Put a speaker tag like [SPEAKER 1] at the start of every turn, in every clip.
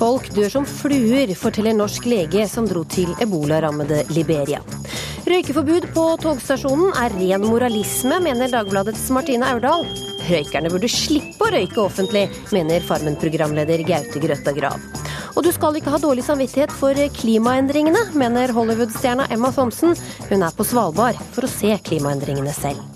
[SPEAKER 1] Folk dør som fluer, forteller norsk lege som dro til ebolarammede Liberia. Røykeforbud på togstasjonen er ren moralisme, mener Dagbladets Martine Aurdal. Røykerne burde slippe å røyke offentlig, mener Farmen-programleder Gaute Grøtta Grav. Og du skal ikke ha dårlig samvittighet for klimaendringene, mener Hollywood-stjerna Emma Thompson. Hun er på Svalbard for å se klimaendringene selv.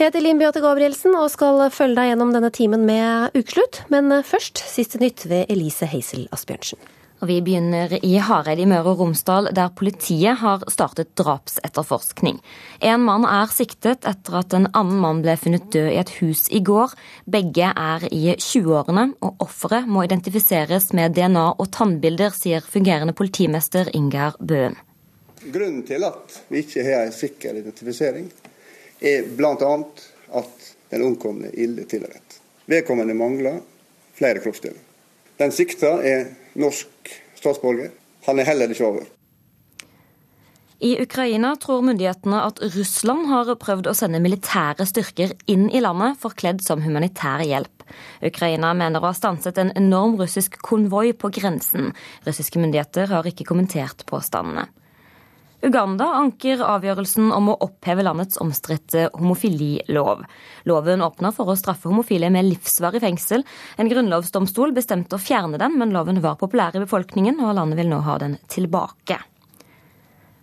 [SPEAKER 1] Jeg heter Linn Beate Gabrielsen og skal følge deg gjennom denne timen med ukeslutt. Men først siste nytt ved Elise Heisel Asbjørnsen.
[SPEAKER 2] Og Vi begynner i Hareid i Møre og Romsdal, der politiet har startet drapsetterforskning. En mann er siktet etter at en annen mann ble funnet død i et hus i går. Begge er i 20-årene, og offeret må identifiseres med DNA og tannbilder, sier fungerende politimester Ingar Bøen.
[SPEAKER 3] Grunnen til at vi ikke har en sikker identifisering, er bl.a. at den omkomne er ille tilrett. Vedkommende mangler flere kroppsdeler. Den sikta er norsk statsborger. Han er heller ikke over.
[SPEAKER 2] I Ukraina tror myndighetene at Russland har prøvd å sende militære styrker inn i landet forkledd som humanitær hjelp. Ukraina mener å ha stanset en enorm russisk konvoi på grensen. Russiske myndigheter har ikke kommentert påstandene. Uganda anker avgjørelsen om å oppheve landets omstridte homofililov. Loven åpner for å straffe homofile med livsvarig fengsel. En grunnlovsdomstol bestemte å fjerne den, men loven var populær i befolkningen, og landet vil nå ha den tilbake.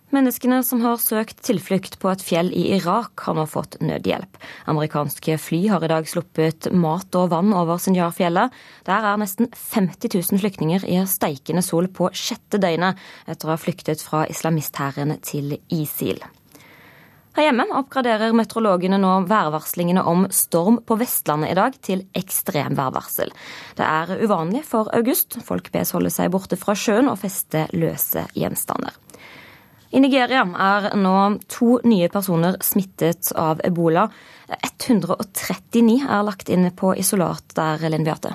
[SPEAKER 2] Menneskene som har søkt tilflukt på et fjell i Irak, har nå fått nødhjelp. Amerikanske fly har i dag sluppet mat og vann over Sinjar-fjellet. Der er nesten 50 000 flyktninger i steikende sol på sjette døgnet etter å ha flyktet fra islamisthæren til ISIL. Her hjemme oppgraderer meteorologene nå værvarslingene om storm på Vestlandet i dag til ekstremværvarsel. Det er uvanlig for august. Folk bes holde seg borte fra sjøen og feste løse gjenstander. I Nigeria er nå to nye personer smittet av ebola. 139 er lagt inn på isolat der, Linn Beate.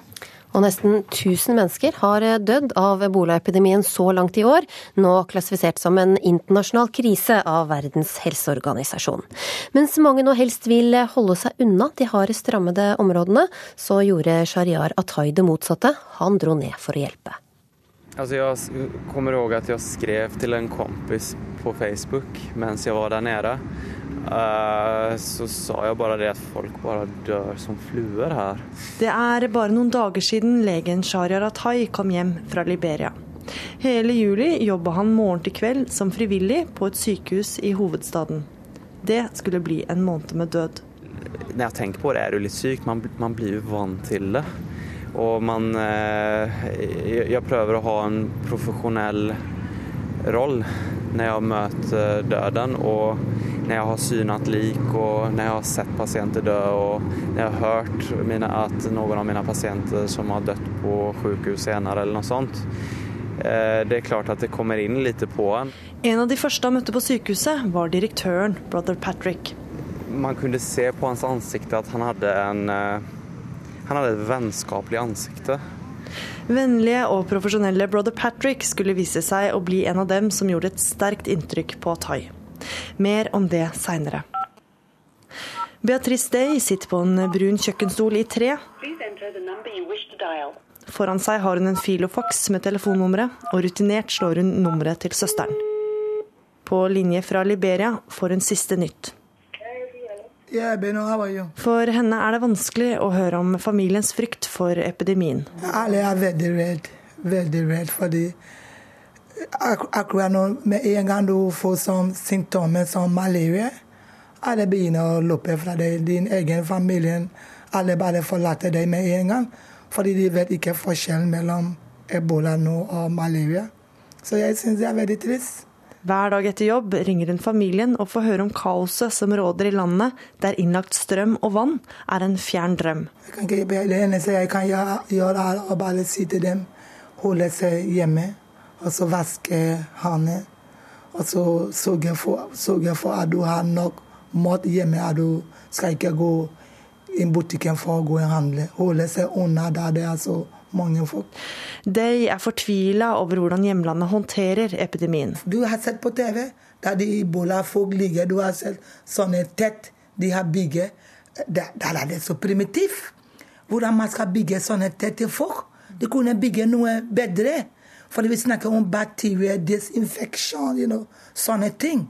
[SPEAKER 1] Og nesten 1000 mennesker har dødd av ebolaepidemien så langt i år, nå klassifisert som en internasjonal krise av Verdens helseorganisasjon. Mens mange nå helst vil holde seg unna de hardest rammede områdene, så gjorde Shariar Atay det motsatte. Han dro ned for å hjelpe.
[SPEAKER 4] Altså jeg kommer ihåg at jeg skrev til en kompis på Facebook mens jeg var der nede. Uh, så sa jeg bare det at folk bare dør som fluer her.
[SPEAKER 5] Det er bare noen dager siden legen Sharia Ratai kom hjem fra Liberia. Hele juli jobba han morgen til kveld som frivillig på et sykehus i hovedstaden. Det skulle bli en måned med død.
[SPEAKER 4] Når jeg tenker på det, er det litt sykt. Man, man blir jo vant til det. Og man eh, Jeg prøver å ha en profesjonell rolle når jeg møter døden. Og når jeg har synet lik, og når jeg har sett pasienter dø, og når jeg har hørt mine, at noen av mine pasienter som har dødd på sykehus senere, eller noe sånt. Eh, det er klart at det kommer inn litt på en.
[SPEAKER 5] En av de første han møtte på sykehuset, var direktøren, brother Patrick.
[SPEAKER 4] Man kunne se på hans ansikt at han hadde en eh, han hadde et vennskapelig ansikte.
[SPEAKER 5] Vennlige og profesjonelle brother Patrick skulle vise seg å bli en av dem som gjorde et sterkt inntrykk på Thai. Mer om det seinere. Beatrice Day sitter på en brun kjøkkenstol i tre. Foran seg har hun en filofax med telefonnummeret, og rutinert slår hun nummeret til søsteren. På linje fra Liberia får hun siste nytt. For henne er det vanskelig å høre om familiens frykt for epidemien.
[SPEAKER 6] Alle er veldig redd, veldig redd, fordi akkurat nå, med en gang du får sånn symptomer som malaria, alle begynner å løpe fra deg. Din egen familie, alle bare forlater deg med en gang. Fordi de vet ikke forskjellen mellom ebola nå og malaria. Så jeg syns det er veldig trist.
[SPEAKER 5] Hver dag etter jobb ringer hun familien og får høre om kaoset som råder i landet, der innlagt strøm og vann er en fjern drøm.
[SPEAKER 6] Det eneste jeg kan gjøre, er å bare si til dem holde seg hjemme, og så vaske hendene. Og så sørge for, for at du har nok mat hjemme, at du skal ikke gå i butikken for å gå og handle. Holde seg unna der det er så mange folk.
[SPEAKER 5] De er fortvila over hvordan hjemlandet håndterer epidemien.
[SPEAKER 6] Du har sett på TV der de ebola-folk ligger. Du har sett sånne tett de har bygget. Der, der er det så primitivt. Hvordan man skal bygge sånne tette folk. De kunne bygge noe bedre. Fordi vi snakker om bakterier, desinfeksjon, you know, sånne ting.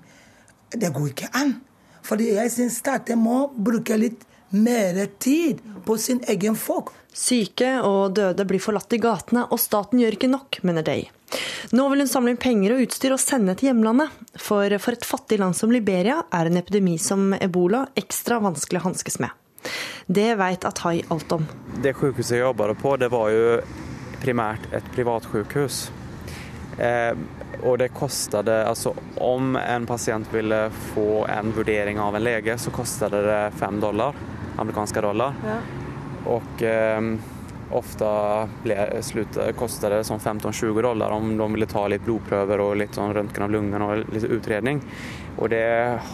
[SPEAKER 6] Det går ikke an. Fordi jeg syns staten må bruke litt mer tid på sin egen folk.
[SPEAKER 5] Syke og døde blir forlatt i gatene, og staten gjør ikke nok, mener Day. Nå vil hun samle inn penger og utstyr og sende til hjemlandet. For for et fattig land som Liberia er en epidemi som ebola ekstra vanskelig å hanskes med. Det veit Atai alt om.
[SPEAKER 4] Det sykehuset jeg jobbet på, det var jo primært et privatsykehus. Eh, og det kostet altså Om en pasient ville få en vurdering av en lege, så kostet det fem dollar, amerikanske dollar. Ja. Og eh, ofte ble, det sånn 15-20 dollar om de ville ta litt blodprøver og litt sånn røntgen av lungene og litt utredning. Og det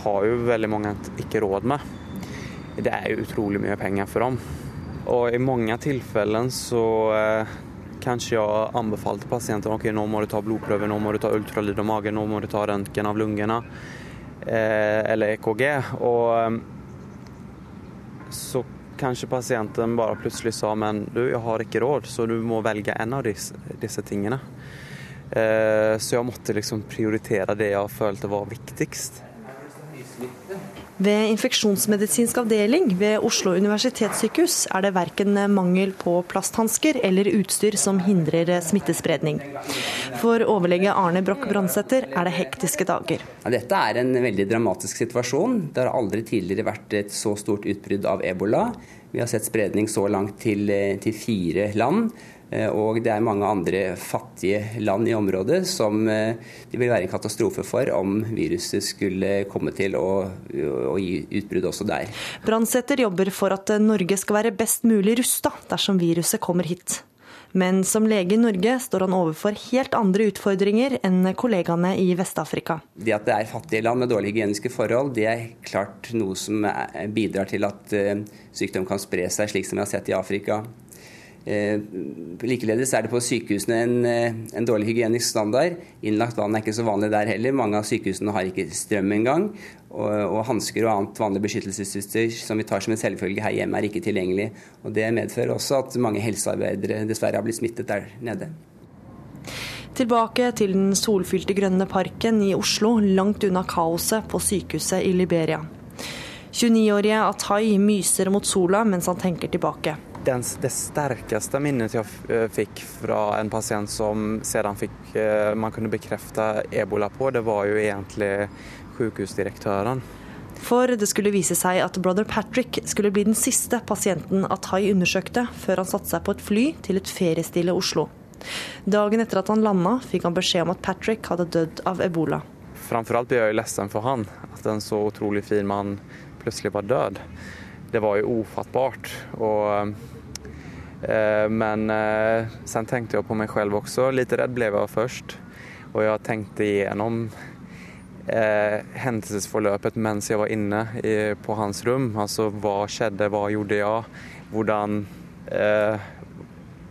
[SPEAKER 4] har jo veldig mange ikke råd med. Det er jo utrolig mye penger for dem. Og i mange tilfeller så eh, kanskje jeg anbefalte pasienten ok, nå må du ta blodprøve, nå må du ta ultralyd av magen, nå må du ta røntgen av lungene eh, eller EKG. Og eh, så kanskje pasienten bare plutselig sa men du, jeg har ikke råd, så du må velge en av disse, disse tingene. Eh, så jeg måtte liksom prioritere det jeg følte var viktigst.
[SPEAKER 5] Ved infeksjonsmedisinsk avdeling ved Oslo universitetssykehus er det verken mangel på plasthansker eller utstyr som hindrer smittespredning. For overlege Arne Broch Brandsetter er det hektiske dager.
[SPEAKER 7] Dette er en veldig dramatisk situasjon. Det har aldri tidligere vært et så stort utbrudd av ebola. Vi har sett spredning så langt til, til fire land. Eh, og det er mange andre fattige land i området som eh, det vil være en katastrofe for om viruset skulle komme til å, å gi utbrudd også der.
[SPEAKER 5] Brandsetter jobber for at Norge skal være best mulig rusta dersom viruset kommer hit. Men som lege i Norge står han overfor helt andre utfordringer enn kollegaene i Vest-Afrika.
[SPEAKER 7] Det at det er fattige land med dårlige hygieniske forhold, det er klart noe som bidrar til at eh, sykdom kan spre seg, slik som vi har sett i Afrika. Eh, likeledes er det på sykehusene en, eh, en, dårlig hygienisk standard. Innlagt vann er ikke så vanlig der heller. Mange av sykehusene har ikke strøm engang. Og, og hansker og annet vanlig beskyttelsesutstyr som vi tar som en selvfølge her hjemme, er ikke tilgjengelig. Og Det medfører også at mange helsearbeidere dessverre har blitt smittet der nede.
[SPEAKER 5] Tilbake til den solfylte grønne parken i Oslo, langt unna kaoset på sykehuset i Liberia. 29-årige Atai myser mot sola mens han tenker tilbake
[SPEAKER 4] den, det sterkeste minnet jeg eh, fikk fra en pasient som siden fikk, eh, man kunne bekrefte ebola på, det var jo egentlig sykehusdirektøren.
[SPEAKER 5] For det skulle vise seg at brother Patrick skulle bli den siste pasienten Atai undersøkte før han satte seg på et fly til et feriestille Oslo. Dagen etter at han landa, fikk han beskjed om at Patrick hadde dødd av ebola.
[SPEAKER 4] Framfor alt ble jeg lei for han, at en så utrolig fin mann plutselig var død. Det var jo ufattbart. Og Eh, men eh, sen tenkte jeg på meg selv også. Litt redd ble jeg først. Og jeg tenkte igjennom eh, hendelsesforløpet mens jeg var inne i, på hans rom. Altså hva skjedde, hva gjorde jeg? Hvordan, eh,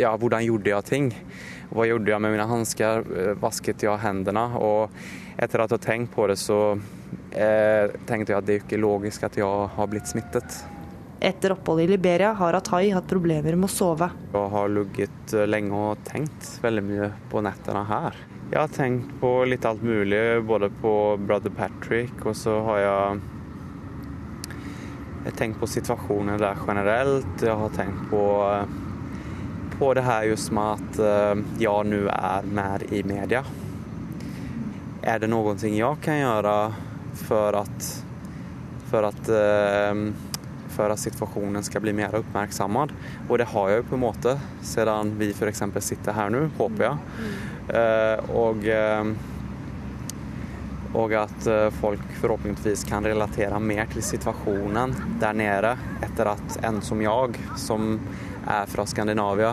[SPEAKER 4] ja, hvordan gjorde jeg ting? Hva gjorde jeg med mine hansker? Eh, vasket jeg hendene? Og etter at jeg har tenkt på det, så eh, tenkte jeg at det er ikke logisk at jeg har blitt smittet.
[SPEAKER 5] Etter oppholdet i Liberia har Atai hatt problemer med å sove.
[SPEAKER 4] Jeg har ligget eh, lenge og tenkt veldig mye på nettene her. Jeg har tenkt på litt alt mulig, både på brother Patrick, og så har jeg, jeg tenkt på situasjonen der generelt. Jeg har tenkt på, eh, på det her just med at eh, jeg nå er med i media. Er det noe jeg kan gjøre for at, for at for at situasjonen skal bli mer oppmerksommet. Og det har jeg jo på en måte, siden vi f.eks. sitter her nå, håper jeg. Og, og at folk forhåpentligvis kan relatere mer til situasjonen der nede etter at en som jeg, som er fra Skandinavia,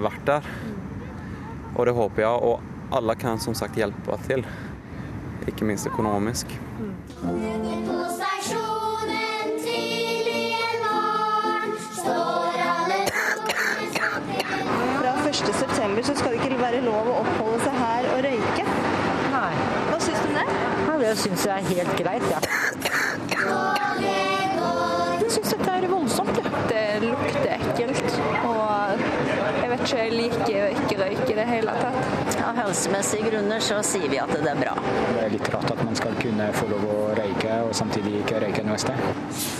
[SPEAKER 4] vært der. Og det håper jeg. Og alle kan som sagt hjelpe til. Ikke minst økonomisk. Mm.
[SPEAKER 5] Så skal det ikke være lov å oppholde seg her og røyke.
[SPEAKER 8] Nei.
[SPEAKER 5] Hva syns du om det?
[SPEAKER 8] Ja, det syns jeg er helt greit, ja. Jeg syns dette er voldsomt. Ja.
[SPEAKER 5] Det lukter ekkelt. Og jeg liker å ikke røyke
[SPEAKER 9] det hele tatt.
[SPEAKER 10] Av helsemessige grunner så sier vi at det er bra.
[SPEAKER 11] Det er litt rart at man skal kunne få lov å røyke, og samtidig ikke røyke noe sted.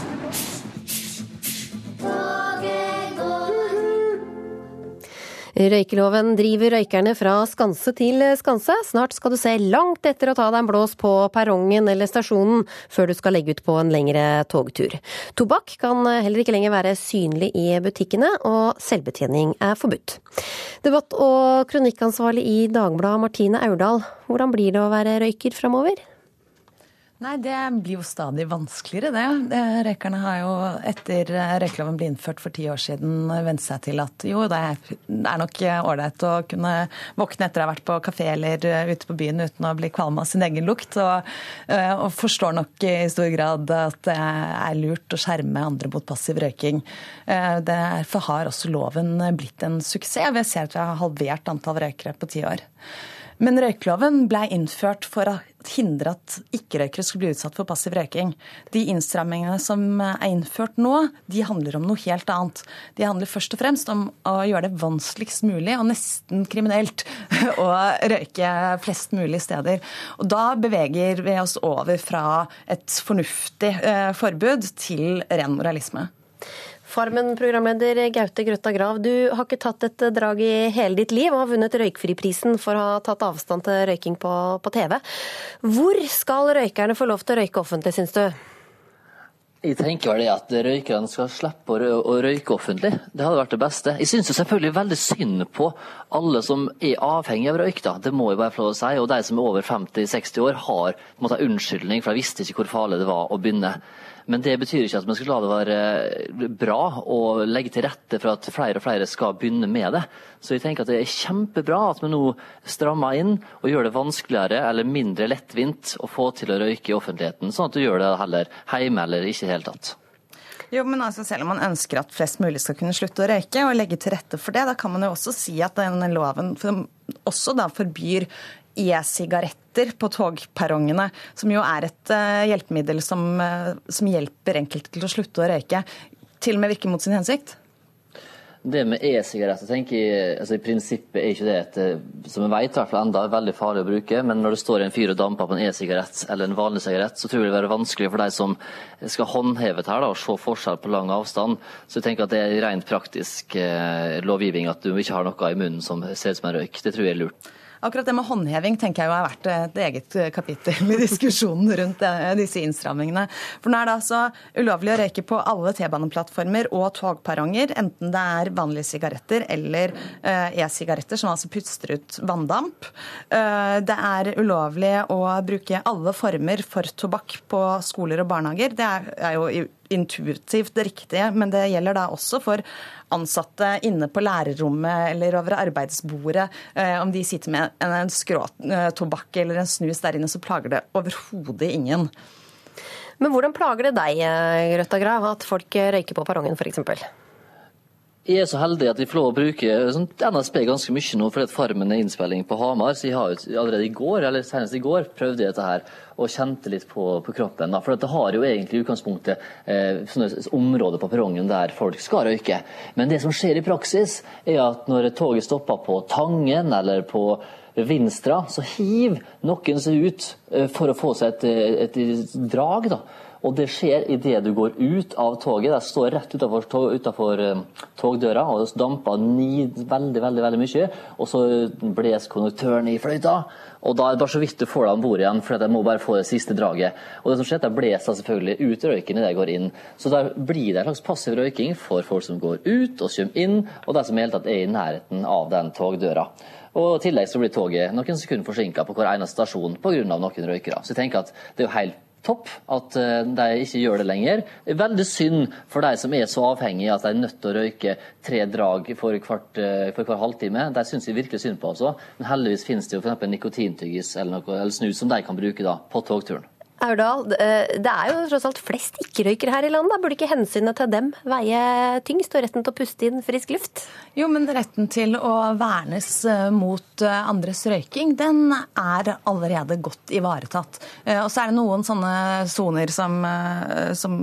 [SPEAKER 1] Røykeloven driver røykerne fra skanse til skanse. Snart skal du se langt etter å ta deg en blås på perrongen eller stasjonen før du skal legge ut på en lengre togtur. Tobakk kan heller ikke lenger være synlig i butikkene, og selvbetjening er forbudt. Debatt- og kronikkansvarlig i Dagbladet Martine Aurdal, hvordan blir det å være røyker framover?
[SPEAKER 12] Nei, Det blir jo stadig vanskeligere, det. Røykerne har jo etter røykeloven ble innført for ti år siden vent seg til at jo, det er nok ålreit å kunne våkne etter å ha vært på kafé eller ute på byen uten å bli kvalm av sin egen lukt, og, og, forstår nok i stor grad at det er lurt å skjerme andre mot passiv røyking. Derfor har også loven blitt en suksess. Vi ser at vi har halvert antall røykere på ti år. Men røykeloven ble innført for å hindre at ikke-røykere skulle bli utsatt for passiv røyking. De innstrammingene som er innført nå, de handler om noe helt annet. De handler først og fremst om å gjøre det vanskeligst mulig og nesten kriminelt å røyke flest mulig steder. Og da beveger vi oss over fra et fornuftig eh, forbud til ren moralisme.
[SPEAKER 1] Farmen-programleder Gaute Grøtta Grav, du har ikke tatt et drag i hele ditt liv og har vunnet Røykfriprisen for å ha tatt avstand til røyking på, på TV. Hvor skal røykerne få lov til å røyke offentlig, syns du?
[SPEAKER 13] Jeg tenker vel det at røykerne skal slippe å røyke offentlig. Det hadde vært det beste. Jeg syns selvfølgelig veldig synd på alle som er avhengig av røyk. da. Det må jeg bare få lov å si. Og de som er over 50-60 år har måte, unnskyldning, for de visste ikke hvor farlig det var å begynne. Men det betyr ikke at man skal la det være bra og legge til rette for at flere og flere skal begynne med det. Så jeg tenker at det er kjempebra at vi nå strammer inn og gjør det vanskeligere eller mindre lettvint å få til å røyke i offentligheten, sånn at du gjør det heller hjemme eller ikke i det hele tatt.
[SPEAKER 12] Jo, men altså Selv om man ønsker at flest mulig skal kunne slutte å røyke, og legge til rette for det, da kan man jo også si at denne loven også da forbyr e-sigaretter på togperrongene, som jo er et uh, hjelpemiddel som, uh, som hjelper enkelte til å slutte å røyke, til og med virker mot sin hensikt?
[SPEAKER 13] Det med e-sigaretter tenker jeg, altså i prinsippet er ikke det et, eh, som jeg vet, hvert fall enda veldig farlig å bruke. Men når det står en fyr og damper på en e-sigarett eller en vanlig sigarett, så tror jeg det vil være vanskelig for de som skal håndheve dette og se forskjell på lang avstand. Så jeg tenker at det er rent praktisk eh, lovgivning at du ikke har noe i munnen som ser ut som en røyk. Det tror jeg er lurt.
[SPEAKER 12] Akkurat det med håndheving tenker jeg jo har vært et eget kapittel i diskusjonen rundt disse innstrammingene. For nå er det altså ulovlig å røyke på alle T-baneplattformer og togperronger, enten det er vanlige sigaretter eller eh, e-sigaretter, som altså puster ut vanndamp. Eh, det er ulovlig å bruke alle former for tobakk på skoler og barnehager. Det er jo intuitivt riktige, men det gjelder da også for ansatte inne på lærerrommet eller over arbeidsbordet. Eh, om de sitter med en skråtobakk eh, eller en snus der inne, så plager det overhodet ingen.
[SPEAKER 1] Men hvordan plager det deg, eh, Grøtta Grav, at folk røyker på perrongen f.eks.?
[SPEAKER 13] Jeg er så heldig at jeg får lov å bruke sånn, NSB ganske mye nå fordi Farmen er innspilling på Hamar. Så jeg har allerede i går, eller senest i går prøvde dette her og kjente litt på, på kroppen. Da. For det har jo egentlig i utgangspunktet eh, områder på perrongen der folk skal røyke. Men det som skjer i praksis, er at når toget stopper på Tangen eller på Vinstra, så hiver noen seg ut eh, for å få seg et, et, et drag. da. Og det skjer idet du går ut av toget. Det står rett utenfor, tog, uh, togdøra, og det damper ni veldig veldig, veldig mye. Og så blåser konduktøren i fløyta, og da er det bare så vidt du får deg om bord igjen, for jeg må bare få det siste draget. Og det som skjer, det blåser selvfølgelig ut røyken idet jeg går inn. Så da blir det en slags passiv røyking for folk som går ut og kommer inn, og de som i hele tatt er i nærheten av den togdøra. Og I tillegg så blir toget noen sekunder forsinka på hver eneste stasjon pga. noen røykere. Så jeg tenker at det er jo helt topp at eh, de ikke gjør det lenger. Er veldig synd for de som er så avhengige at de er nødt til å røyke tre drag for, hvert, eh, for hver halvtime. De syns vi virkelig synd på, altså. Men heldigvis finnes det jo f.eks. nikotintyggis eller, noe, eller snus som de kan bruke da, på togturen.
[SPEAKER 1] Aurdal, eh, det er jo tross alt flest ikke-røykere her i landet. Burde ikke hensynet til dem veie tyngst, og retten til å puste inn frisk luft?
[SPEAKER 12] Jo, men retten til å vernes eh, mot eh, andres røyking, den er allerede godt ivaretatt. Og så er det noen sånne soner som, som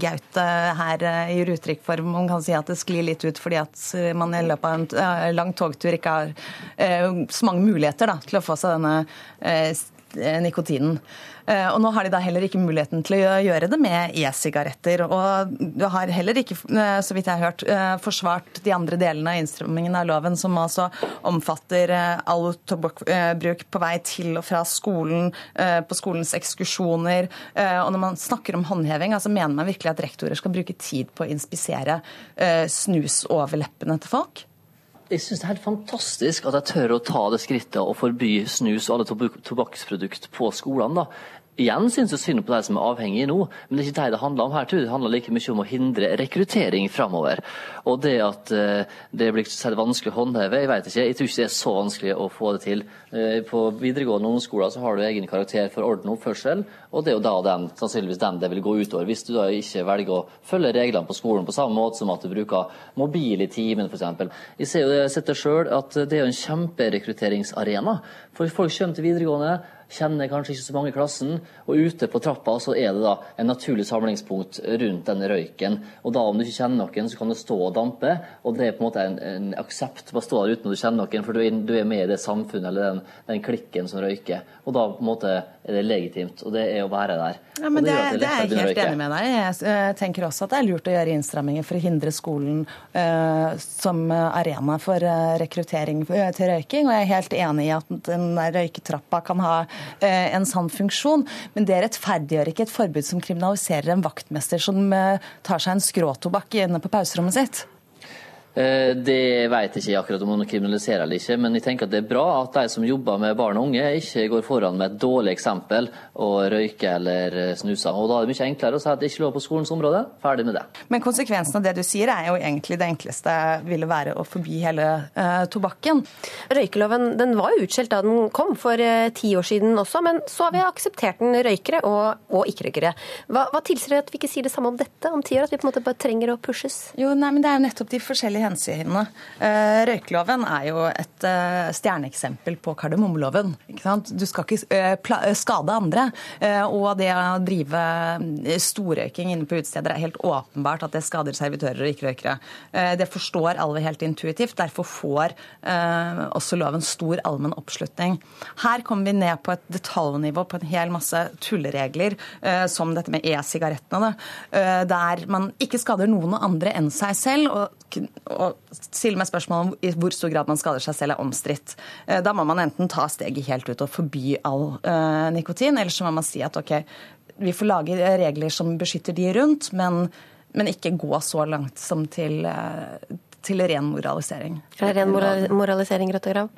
[SPEAKER 12] Gaute her gir uttrykk for. Man kan si at det sklir litt ut fordi at man i løpet av en lang togtur ikke har så mange muligheter da, til å få seg denne nikotinen. Eh, og nå har de da heller ikke muligheten til å gjøre det med e-sigaretter. Og du har heller ikke, eh, så vidt jeg har hørt, eh, forsvart de andre delene av innstrammingen av loven, som altså omfatter all tobakksbruk på vei til og fra skolen, på skolens ekskursjoner. Og når man snakker om håndheving, altså mener man virkelig at rektorer skal bruke tid på å inspisere snus over leppene til folk?
[SPEAKER 13] Jeg syns det er helt fantastisk at jeg tør å ta det skrittet og forby snus og alle tobakksprodukter på skolene. da. Igjen syns jeg synd på de som er avhengige nå, men det er ikke det det handler om her. Det handler like mye om å hindre rekruttering framover. Og det at uh, det blir sett vanskelig å håndheve, jeg vet ikke. Jeg tror ikke det er så vanskelig å få det til. Uh, på videregående ungdomsskoler så har du egen karakter for orden og oppførsel, og det er jo da den, sannsynligvis den det vil gå utover. Hvis du da ikke velger å følge reglene på skolen på samme måte som at du bruker mobil i timen f.eks. Jeg ser jo det, jeg setter sjøl at det er jo en kjemperekrutteringsarena. For folk kommer til videregående kjenner kanskje ikke så mange i klassen. Og ute på trappa så er det da en naturlig samlingspunkt rundt denne røyken. Og da om du ikke kjenner noen, så kan du stå og dampe. Og det er på en måte en, en aksept Bare stå der uten at du kjenner noen, for du er, du er med i det samfunnet eller den, den, klikken som røyker. Og da på en måte er det legitimt. Og det er å være der.
[SPEAKER 12] Ja, men det, det, det, er jeg helt enig med deg Jeg tenker også at det er lurt å gjøre innstramminger for å hindre skolen uh, som arena for uh, rekruttering til røyking. Og jeg er helt enig i at den røyketrappa kan ha Eh, en sann funksjon. Men det rettferdiggjør ikke et forbud som kriminaliserer en vaktmester som eh, tar seg en skråtobakk inne på pauserommet sitt.
[SPEAKER 13] Eh, det vet jeg ikke akkurat om man kriminaliserer eller ikke, men jeg tenker at det er bra at de som jobber med barn og unge, ikke går foran med et dårlig eksempel og røyker eller snuser. Og Da er det mye enklere å si at det ikke er lov på skolens område. Ferdig med det.
[SPEAKER 12] Men konsekvensen av det du sier er jo egentlig det enkleste ville være å forby hele uh, tobakken.
[SPEAKER 1] Røykeloven den var jo utskjelt da den kom for uh, ti år siden også, men så har vi akseptert den røykere og, og ikke-røykere. Hva, hva tilsier at vi ikke sier det samme om dette om ti år, at vi på en måte bare trenger å pushes?
[SPEAKER 12] Jo, nei, men Det er jo nettopp de forskjellige hensynene. Eh, røykeloven er jo et eh, stjerneeksempel på kardemommeloven. Du skal ikke eh, skade andre. Og det å drive storrøyking inne på utesteder er helt åpenbart at det skader servitører og ikke-røykere. Det forstår alle helt intuitivt. Derfor får også loven stor allmenn oppslutning. Her kommer vi ned på et detaljnivå på en hel masse tulleregler, som dette med e-sigarettene, der man ikke skader noen andre enn seg selv. og, og stille meg spørsmål om i hvor stor grad man skader seg selv, er omstridt. Eh, da må man enten ta steget helt ut og forby all uh, nikotin, eller så må man si at OK, vi får lage regler som beskytter de rundt, men, men ikke gå så langt som til, uh, til ren moralisering.
[SPEAKER 1] Fra ren ren moralisering, og Grav?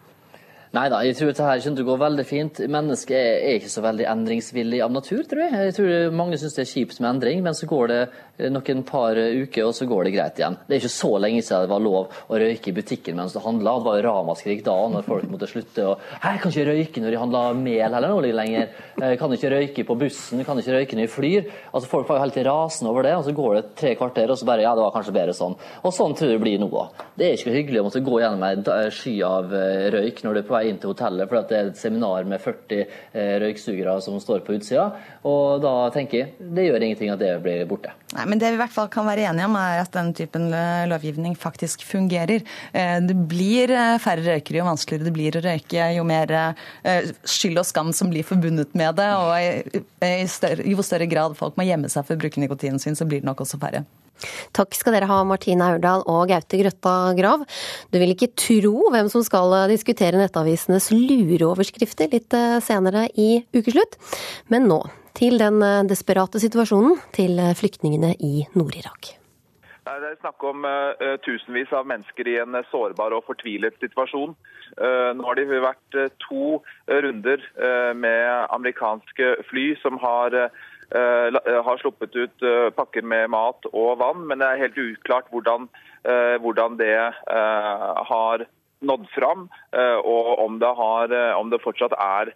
[SPEAKER 13] Nei da, jeg tror dette her kommer til å gå veldig fint. Mennesket er ikke så veldig endringsvillig av natur, tror jeg. Jeg tror Mange syns det er kjipt med endring, men så går det noen par uker, og så går det greit igjen. Det er ikke så lenge siden det var lov å røyke i butikken mens du handla. Det var ramaskrik da når folk måtte slutte å Hei, kan ikke røyke når de handler mel eller noe lenger. Jeg kan ikke røyke på bussen, kan ikke røyke når jeg flyr. Altså Folk var jo helt rasende over det, og så går det tre kvarter, og så bare Ja, det var kanskje bedre sånn. Og sånn tror jeg det blir nå òg. Det er ikke hyggelig å måtte gå gjennom ei sky av eh, røyk når du er på vei inn til hotellet, for det er et seminar med 40 eh, røyksugere som står på utsida. Og da tenker jeg det gjør ingenting at det blir borte.
[SPEAKER 12] Nei, men Det vi i hvert fall kan være enige om, er at den typen eh, lovgivning faktisk fungerer. Eh, det blir færre røykere jo vanskeligere det blir å røyke, jo mer skyld og skam som blir forbundet med det. Og i større, jo større grad folk må gjemme seg for å bruke nikotinen sin, så blir det nok også færre.
[SPEAKER 1] Takk skal dere ha, Martine Aurdal og Gaute Grøtta Grav. Du vil ikke tro hvem som skal diskutere nettavisenes lureoverskrifter litt senere i ukeslutt. Men nå til den eh, desperate situasjonen til eh, flyktningene i Nord-Irak.
[SPEAKER 9] Det er snakk om tusenvis av mennesker i en sårbar og fortvilet situasjon. Nå har det vært to runder med amerikanske fly som har, har sluppet ut pakker med mat og vann, men det er helt uklart hvordan, hvordan det har nådd fram, og om det, har, om det fortsatt er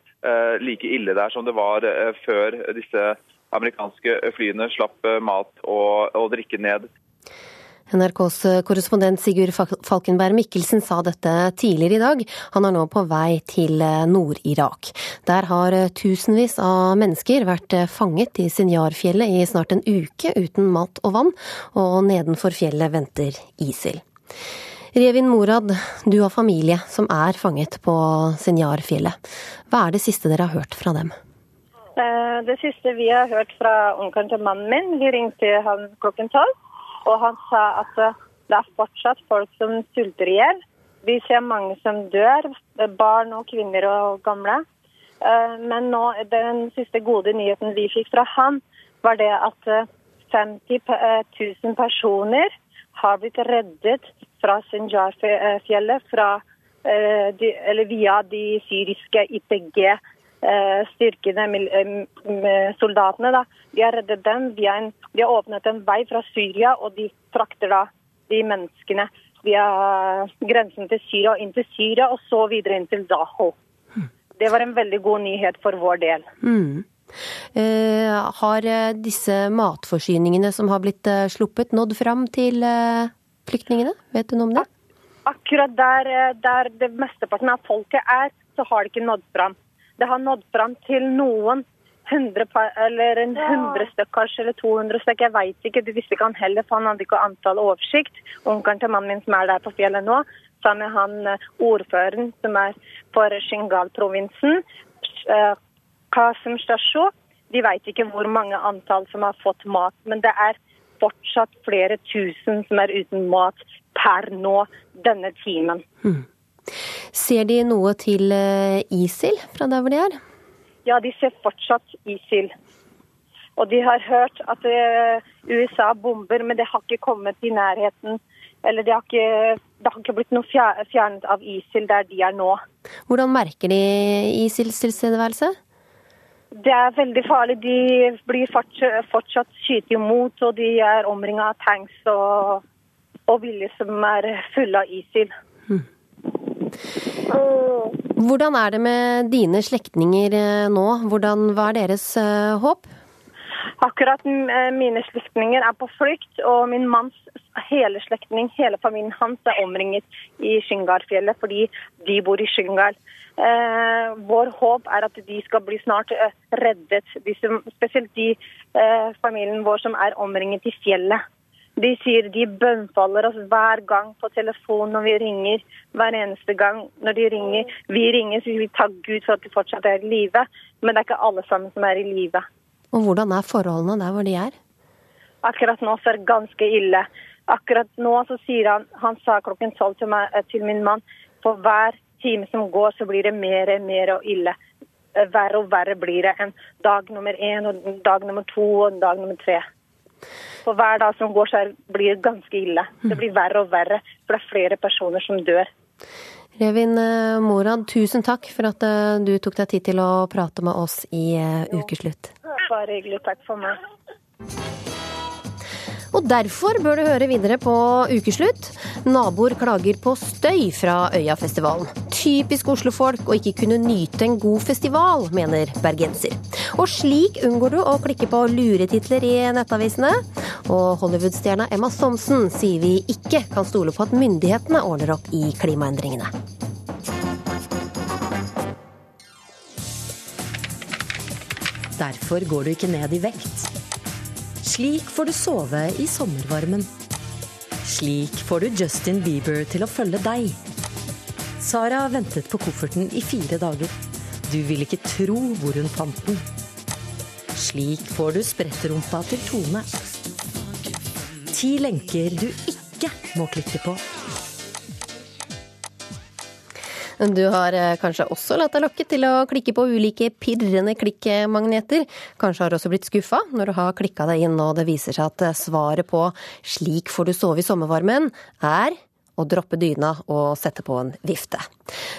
[SPEAKER 9] like ille der som det var før disse amerikanske flyene slapp mat og, og drikke ned.
[SPEAKER 1] NRKs korrespondent Sigurd Falkenberg Mikkelsen sa dette tidligere i dag. Han er nå på vei til Nord-Irak. Der har tusenvis av mennesker vært fanget i Sinjarfjellet i snart en uke uten mat og vann, og nedenfor fjellet venter ISIL. Revin Morad, du har familie som er fanget på Sinjarfjellet. Hva er det siste dere har hørt fra dem?
[SPEAKER 14] Eh, det siste vi har hørt fra onkelen til mannen min, vi ringte han klokken tolv. Og han sa at eh, det er fortsatt folk som sulter i hjel. Vi ser mange som dør, barn og kvinner og gamle. Eh, men nå, den siste gode nyheten vi fikk fra han, var det at 50 eh, 000 personer har blitt reddet fra Sinjar-fjellet via de syriske Eh, styrkene, eh, soldatene, da, de har reddet dem. De har, en, de har, åpnet en vei fra Syria, og de frakter da de menneskene via grensen til Syria og inn til Syria, og så videre inn til Daho. Det var en veldig god nyhet for vår del.
[SPEAKER 1] Mm. Eh, har disse matforsyningene som har blitt sluppet, nådd fram til flyktningene? Vet du noe om det?
[SPEAKER 14] Akkurat der, der det mesteparten av folket er, så har det ikke nådd fram det har nådd fram til noen hundre, eller en hundre stykker eller 200 stykker. Jeg veit ikke, De visste ikke han heller, for han hadde ikke antall oversikt. Onkelen til mannen min som er der på fjellet nå, sammen med han eh, ordføreren som er for Shingal-provinsen, Kasem Kasim Stasho, de veit ikke hvor mange antall som har fått mat. Men det er fortsatt flere tusen som er uten mat per nå, denne timen.
[SPEAKER 1] Hmm. Ser de noe til eh, ISIL fra der hvor de er?
[SPEAKER 14] Ja, de ser fortsatt ISIL. Og de har hørt at eh, USA bomber, men det har ikke kommet i nærheten. Eller det har ikke, det har ikke blitt noe fjernet av ISIL der de er nå.
[SPEAKER 1] Hvordan merker de ISILs tilstedeværelse?
[SPEAKER 14] Det er veldig farlig. De blir fortsatt, skutt imot, og de er omringa av tanks og, og biler som er fulle av ISIL. Hmm.
[SPEAKER 1] Hvordan er det med dine slektninger eh, nå? Hvordan, hva er deres uh, håp?
[SPEAKER 14] Akkurat eh, mine slektninger er på flukt, og min manns hele slektning, hele familien hans, er omringet i Shingarfjellet fordi de bor i Shingar. Eh, vår håp er at de skal bli snart eh, reddet, de som, spesielt de eh, familien vår som er omringet i fjellet. De sier de bønnfaller oss hver gang på telefon når vi ringer. Hver eneste gang når de ringer. Vi ringer så vi tar Gud for at de fortsatt er i live, men det er ikke alle sammen som er i live.
[SPEAKER 1] Og hvordan er forholdene der hvor de er?
[SPEAKER 14] Akkurat nå så er det ganske ille. Akkurat nå så sier han Han sa klokken tolv til, eh, til min mann for hver time som går, så blir det mer og mer og ille. Eh, verre og verre blir det enn dag nummer én og dag nummer to og dag nummer tre. For hver dag som går, så blir det ganske ille. Det blir verre og verre, for det er flere personer som dør.
[SPEAKER 1] Revin eh, Morad, tusen takk for at eh, du tok deg tid til å prate med oss i eh, Ukeslutt.
[SPEAKER 14] Bare hyggelig. Takk for meg.
[SPEAKER 1] Og derfor bør du høre videre på Ukeslutt. Naboer klager på støy fra Øyafestivalen. Typisk oslofolk å ikke kunne nyte en god festival, mener bergenser. Og slik unngår du å klikke på luretitler i nettavisene. Og Hollywood-stjerna Emma Thomsen sier vi ikke kan stole på at myndighetene ordner opp i klimaendringene.
[SPEAKER 15] Derfor går du ikke ned i vekt. Slik får du sove i sommervarmen. Slik får du Justin Bieber til å følge deg. Sara ventet på kofferten i fire dager. Du vil ikke tro hvor hun fant den. Slik får du sprettrumpa til Tone. Ti lenker du ikke må klikke på.
[SPEAKER 1] Du har eh, kanskje også latt deg lokke til å klikke på ulike pirrende klikkmagneter. Kanskje har du også blitt skuffa når du har klikka deg inn og det viser seg at eh, svaret på 'slik får du sove i sommervarmen' er å droppe dyna og sette på en vifte.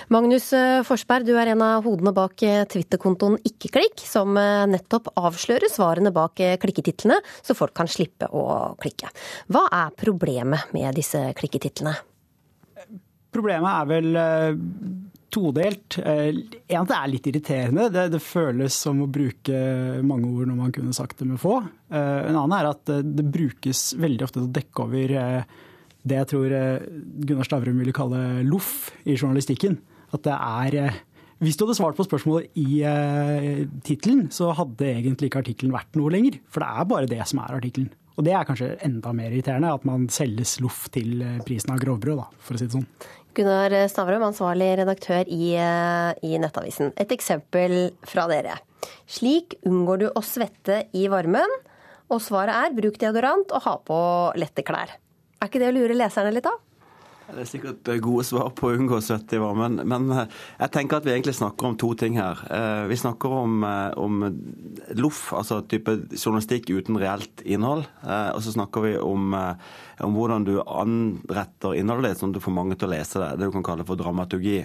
[SPEAKER 1] Magnus eh, Forsberg, du er en av hodene bak Twitter-kontoen Ikkeklikk, som nettopp avslører svarene bak klikketitlene, så folk kan slippe å klikke. Hva er problemet med disse klikketitlene?
[SPEAKER 16] Problemet er vel eh, todelt. En det er litt irriterende. Det, det, føles som å bruke mange ord når man kunne sagt det med få. En annen er at det brukes veldig ofte til å dekke over det jeg tror Gunnar Stavrum ville kalle loff i journalistikken. At det er hvis du hadde svart på spørsmålet i tittelen, så hadde egentlig ikke artikkelen vært noe lenger. For det er bare det som er artikkelen. Og det er kanskje enda mer irriterende, at man selges loff til eh, prisen av grovbrød, da, for å si det sånn.
[SPEAKER 1] Gunnar Stavrum, ansvarlig redaktør i, eh, i, Nettavisen. Et eksempel fra dere. Slik unngår du å svette i varmen, og svaret er bruk deodorant og ha på lette klær. Er ikke det å lure leserne litt av?
[SPEAKER 17] Det er sikkert eh, gode svar på å unngå 70 var, men, men, eh, jeg tenker at vi egentlig snakker om to ting her. Eh, vi snakker om, om loff, altså type journalistikk uten reelt innhold. Og så snakker vi om, om hvordan du anretter innholdet ditt sånn at du får mange til å lese det. Det du kan kalle for dramaturgi.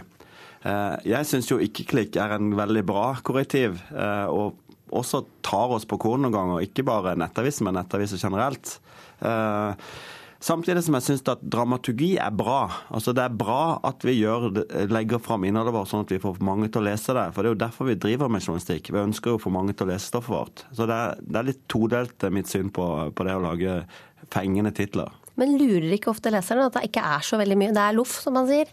[SPEAKER 17] Jeg syns jo ikke-klikk er en veldig bra korrektiv. og også tar oss på kornet noen ganger, ikke bare nettaviser, men nettaviser generelt. Samtidig som jeg syns at dramaturgi er bra. Altså Det er bra at vi gjør, legger fram innholdet vårt sånn at vi får mange til å lese det. For det er jo derfor vi driver med journalistikk. Vi ønsker jo å få mange til å lese stoffet vårt. Så det er, det er litt todelt eh, mitt syn på, på, det å lage fengende titler.
[SPEAKER 1] Men lurer ikke ofte leserne at det ikke er så veldig mye? Det er loff, som man sier?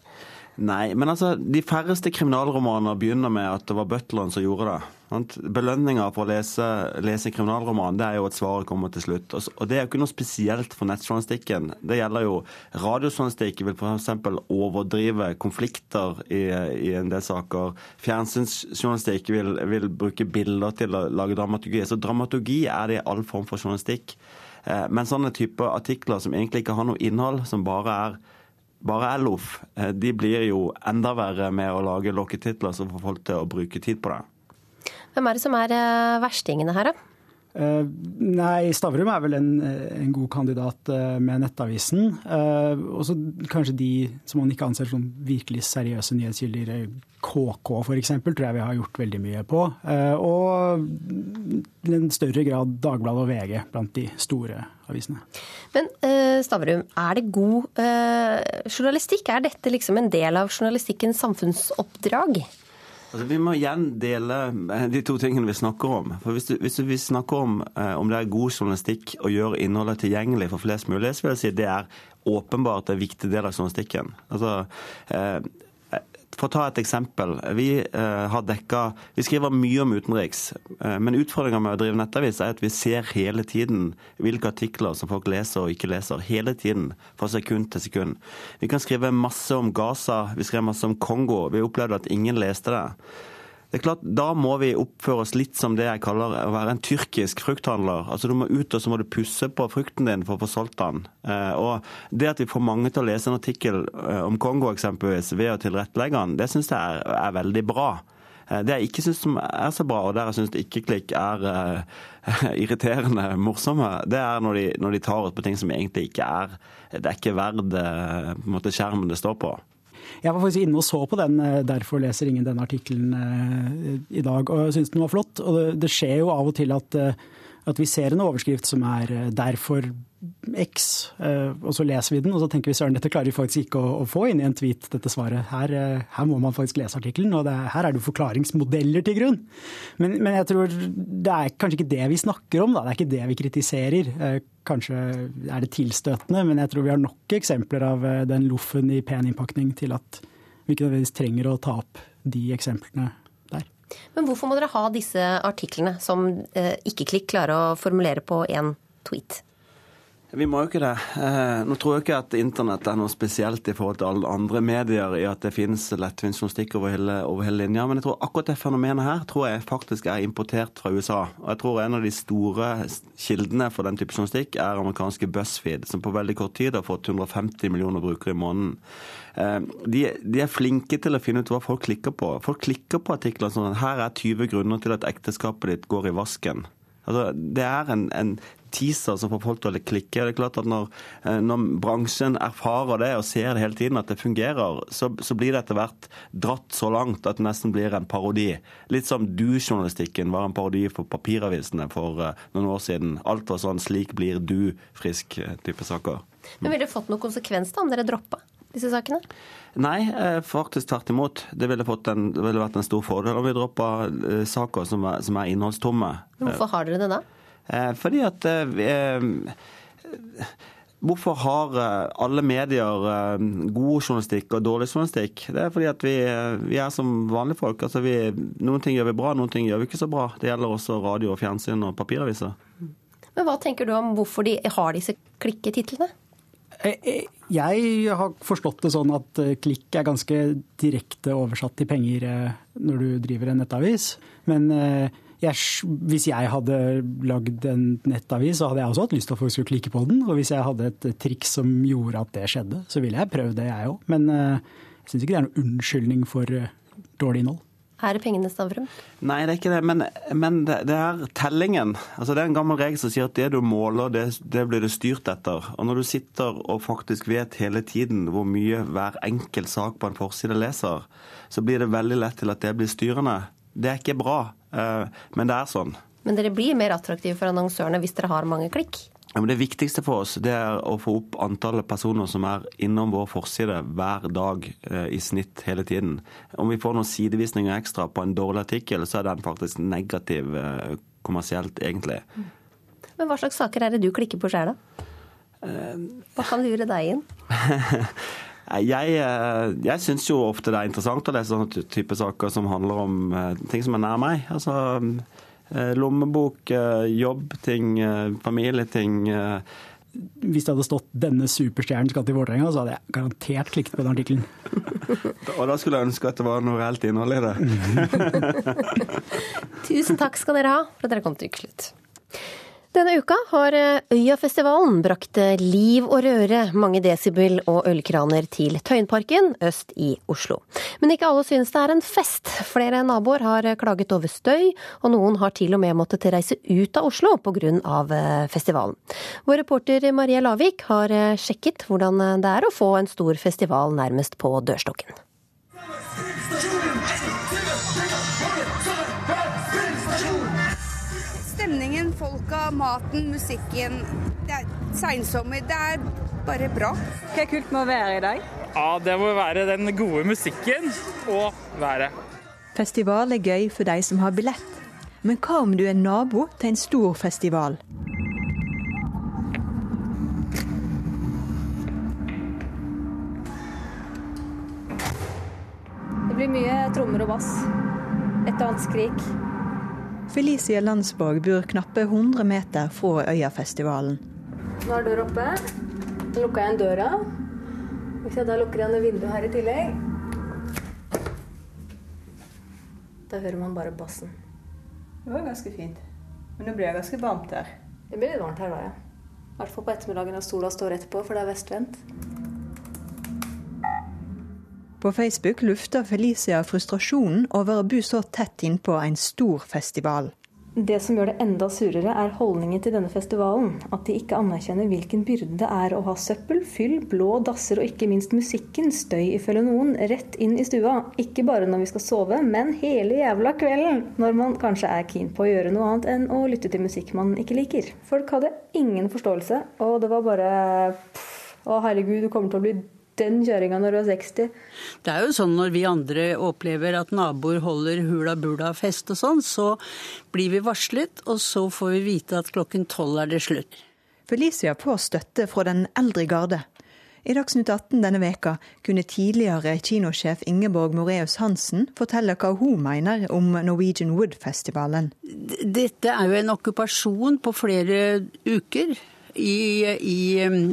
[SPEAKER 17] Nei, men altså, de færreste kriminalromaner begynner med at det var butleren som gjorde det. Belønninga for å lese, lese kriminalroman det er jo at svaret kommer til slutt. Og Det er jo ikke noe spesielt for nettjournalistikken. Det gjelder jo radiojournalistikk vil f.eks. overdrive konflikter i, i, en del saker. Fjernsynsjournalistikk vil, vil, bruke bilder til å lage dramaturgi. Så dramaturgi er det i all form for journalistikk. Eh, men sånne typer artikler som egentlig ikke har noe innhold, som bare er bare er eh, de blir jo enda verre med å lage lokketitler som får folk til å bruke tid på det.
[SPEAKER 1] Hvem er det som er eh, verstingene her, da?
[SPEAKER 16] Uh, nei, Stavrum er vel en, en god kandidat uh, med Nettavisen. Uh, og så kanskje de som man ikke anser som virkelig seriøse nyhetskilder. KK f.eks. tror jeg vi har gjort veldig mye på. og i en større grad Dagbladet og VG blant de store avisene.
[SPEAKER 1] Men Stavrum, er det god journalistikk? Er dette liksom en del av journalistikkens samfunnsoppdrag?
[SPEAKER 17] Altså, vi må igjen dele eh, de to tingene vi snakker om. For Hvis, du, hvis vi snakker om eh, om det er god journalistikk å gjøre innholdet tilgjengelig for flest mulig, så vil jeg si det er åpenbart en viktig del av journalistikken. Altså, eh, for å ta et eksempel. Vi, uh, har dekket, vi skriver mye om utenriks, uh, men utfordringa med å drive nettavis er at vi ser hele tiden hvilke artikler som folk leser og ikke leser. Hele tiden, fra sekund til sekund. Vi kan skrive masse om Gaza, vi skrev masse om Kongo. Vi opplevde at ingen leste det. Det er klart, Da må vi oppføre oss litt som det jeg kaller å være en tyrkisk frukthandler. Altså Du må ut og så må du pusse på frukten din for å få solgt den. Eh, og Det at vi får mange til å lese en artikkel eh, om Kongo eksempelvis ved å tilrettelegge den, det syns jeg er, er, veldig bra. Eh, det jeg ikke syns er så bra, og der jeg syns ikke-klikk er uh, irriterende morsomme, det er når de, når de, tar oss på ting som egentlig ikke er Det er ikke verdt uh, skjermen det står på.
[SPEAKER 16] Jeg var faktisk inne og så på den, eh, derfor leser ingen denne artikkelen eh, i dag, og jeg syns den var flott. Og det, det, skjer jo av og til at, eh, at vi ser en overskrift som er 'derfor X, og så leser vi den, og så tenker vi søren, dette klarer vi faktisk ikke å, få inn i en tweet, dette svaret. Her, her må man faktisk lese artikkelen, og det, her er det jo forklaringsmodeller til grunn. Men, men, jeg tror det er kanskje ikke det vi snakker om, da. Det er ikke det vi kritiserer. Kanskje er det tilstøtende, men jeg tror vi har nok eksempler av eh, den loffen i pen innpakning til at vi ikke nødvendigvis trenger å ta opp de eksemplene.
[SPEAKER 1] Men hvorfor må dere ha disse artiklene som eh, ikke-klikk klarer å formulere på én tweet?
[SPEAKER 17] Vi må jo ikke det. Eh, nå tror jeg ikke at internett er noe spesielt i forhold til alle andre medier i at det finnes lettvint journalistikk over over hele linja, men jeg tror akkurat det fenomenet her tror jeg faktisk er importert fra USA. Og jeg tror en av de store kildene for den type journalistikk er amerikanske BuzzFeed, som på veldig kort tid har fått 150 millioner brukere i måneden. Eh, de, de, er flinke til å finne ut hva folk klikker på. Folk klikker på artikler sånn at her er 20 grunner til at ekteskapet ditt går i vasken. Altså, det er en, en, teaser som får folk til å klikke. Det er klart at når, eh, når, bransjen erfarer det og ser det hele tiden at det fungerer, så, så blir det etter hvert dratt så langt at det nesten blir en parodi. Litt som du-journalistikken var en parodi for papiravisene for uh, noen år siden. Alt var sånn 'slik blir du frisk'-type saker.
[SPEAKER 1] Men Ville det fått noen konsekvens da om dere droppa? Disse sakene?
[SPEAKER 17] Nei, eh, faktisk tvert imot. Det ville, en, det ville, vært en stor fordel om vi droppa eh, saker som er, som er innholdstomme.
[SPEAKER 1] Hvorfor har dere det da?
[SPEAKER 17] Fordi at Hvorfor har alle medier god journalistikk og dårlig journalistikk? Det er fordi at vi, vi er som vanlige folk. Altså vi, noen ting gjør vi bra, noen ting gjør vi ikke så bra. Det gjelder også radio og fjernsyn og papiraviser.
[SPEAKER 1] Men hva tenker du om hvorfor de har disse klikketitlene?
[SPEAKER 16] Jeg har forstått det sånn at klikk er ganske direkte oversatt til penger når du driver en nettavis. Men jeg, hvis jeg hadde lagd en nettavis, så hadde jeg også hatt lyst til at folk skulle klikke på den. Og hvis jeg hadde et triks som gjorde at det skjedde, så ville jeg prøvd det, jeg òg. Men jeg syns ikke det er noen unnskyldning for dårlig innhold.
[SPEAKER 1] Er det pengene, Stavrum?
[SPEAKER 17] Nei, det er ikke det. Men, men det, det, er tellingen. Altså, det er en gammel regel som sier at det du måler, det, det, blir det styrt etter. Og når du sitter og faktisk vet hele tiden hvor mye hver enkelt sak på en forside leser, så blir det veldig lett til at det blir styrende. Det er ikke bra, men det er sånn.
[SPEAKER 1] Men dere blir mer attraktive for annonsørene hvis dere har mange klikk?
[SPEAKER 17] Ja, men det viktigste for oss det er å få opp antallet personer som er innom vår forside hver dag eh, i snitt hele tiden. Om vi får noen sidevisninger ekstra på en dårlig artikkel, så er den faktisk negativ eh, kommersielt, egentlig.
[SPEAKER 1] Men hva slags saker er det du klikker på sjøl, da? Hva kan lure deg inn?
[SPEAKER 17] Jeg, jeg syns jo ofte det er interessant å lese sånne type saker som handler om ting som er nær meg. Altså lommebok, jobbting, familieting.
[SPEAKER 16] Hvis det hadde stått 'denne superstjernen skal til Vålerenga', så hadde jeg garantert klikket på den artikkelen.
[SPEAKER 17] Og da skulle jeg ønske at det var noe reelt innhold i det.
[SPEAKER 1] Tusen takk skal dere ha for at dere kom til Ukeslutt. Denne uka har Øyafestivalen brakt liv og røre, mange desibel og ølkraner til Tøyenparken øst i Oslo. Men ikke alle synes det er en fest. Flere naboer har klaget over støy, og noen har til og med måttet reise ut av Oslo pga. festivalen. Vår reporter Maria Lavik har sjekket hvordan det er å få en stor festival nærmest på dørstokken.
[SPEAKER 18] Maten, musikken. Det er seinsommer. Det er bare bra.
[SPEAKER 19] Hva er kult med å være i dag?
[SPEAKER 20] Ja, Det må være den gode musikken og været.
[SPEAKER 21] Festival er gøy for de som har billett. Men hva om du er nabo til en stor festival?
[SPEAKER 19] Det blir mye trommer og bass. Et og annet skrik.
[SPEAKER 21] Felicia Landsborg bor knappe 100 meter fra Øyafestivalen.
[SPEAKER 19] Nå er døra oppe. Nå lukker jeg igjen døra. Hvis jeg da lukker igjen vinduet her i tillegg Da hører man bare bassen.
[SPEAKER 21] Det var ganske fint. Men nå blir det ganske varmt her.
[SPEAKER 19] Det blir litt varmt her da, ja. I hvert fall på ettermiddagen når sola står rett på, for det er vestvendt.
[SPEAKER 21] På Facebook lufter Felicia frustrasjonen over å bo så tett innpå en stor festival.
[SPEAKER 19] Det som gjør det enda surere, er holdningen til denne festivalen. At de ikke anerkjenner hvilken byrde det er å ha søppel, fyll, blå dasser og ikke minst musikken, støy ifølge noen, rett inn i stua. Ikke bare når vi skal sove, men hele jævla kvelden. Når man kanskje er keen på å gjøre noe annet enn å lytte til musikk man ikke liker. Folk hadde ingen forståelse, og det var bare pff, Å herregud, du kommer til å bli den kjøringa når du er 60.
[SPEAKER 22] Det er jo sånn når vi andre opplever at naboer holder hula bula fest og sånn, så blir vi varslet, og så får vi vite at klokken tolv er det slutt.
[SPEAKER 21] Felicia får støtte fra den eldre garde. I Dagsnytt 18 denne veka kunne tidligere kinosjef Ingeborg Moreus Hansen fortelle hva hun mener om Norwegian Wood-festivalen.
[SPEAKER 22] Dette er jo en okkupasjon på flere uker i, i,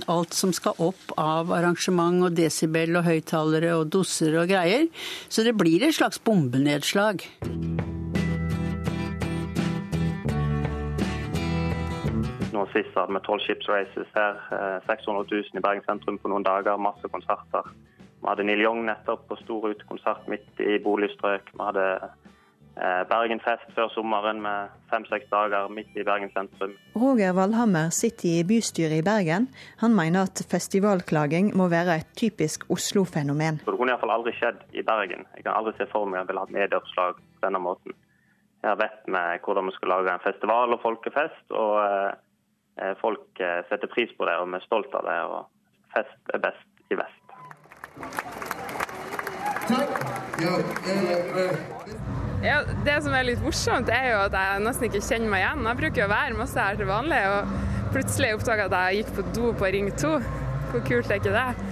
[SPEAKER 22] alt som skal opp av arrangement og desibel og høyttalere og dosser og greier. Så det blir et slags bombenedslag.
[SPEAKER 23] Nå sist hadde vi tolv Ships Races her. 600 000 i Bergen sentrum på noen dager. Masse konserter. Vi hadde Neil Young nettopp på stor utekonsert midt i boligstrøk. Vi hadde Bergenfest før sommeren med fem-seks dager midt i Bergen sentrum.
[SPEAKER 21] Roger Valhammer sitter i bystyret i Bergen. Han mener at festivalklaging må være et typisk Oslo-fenomen.
[SPEAKER 23] Det kunne iallfall aldri skjedd i Bergen. Jeg kan aldri se for meg at jeg ville hatt medieoppslag på denne måten. Her vet vi hvordan vi skal lage en festival og folkefest, og eh, folk setter pris på det og vi er stolt av det. og Fest er best i vest. Takk.
[SPEAKER 24] Ja, det som er litt morsomt, er jo at jeg nesten ikke kjenner meg igjen. Jeg bruker å være masse her til vanlig, og plutselig oppdaga at jeg gikk på do på Ring 2. Hvor kult er ikke det?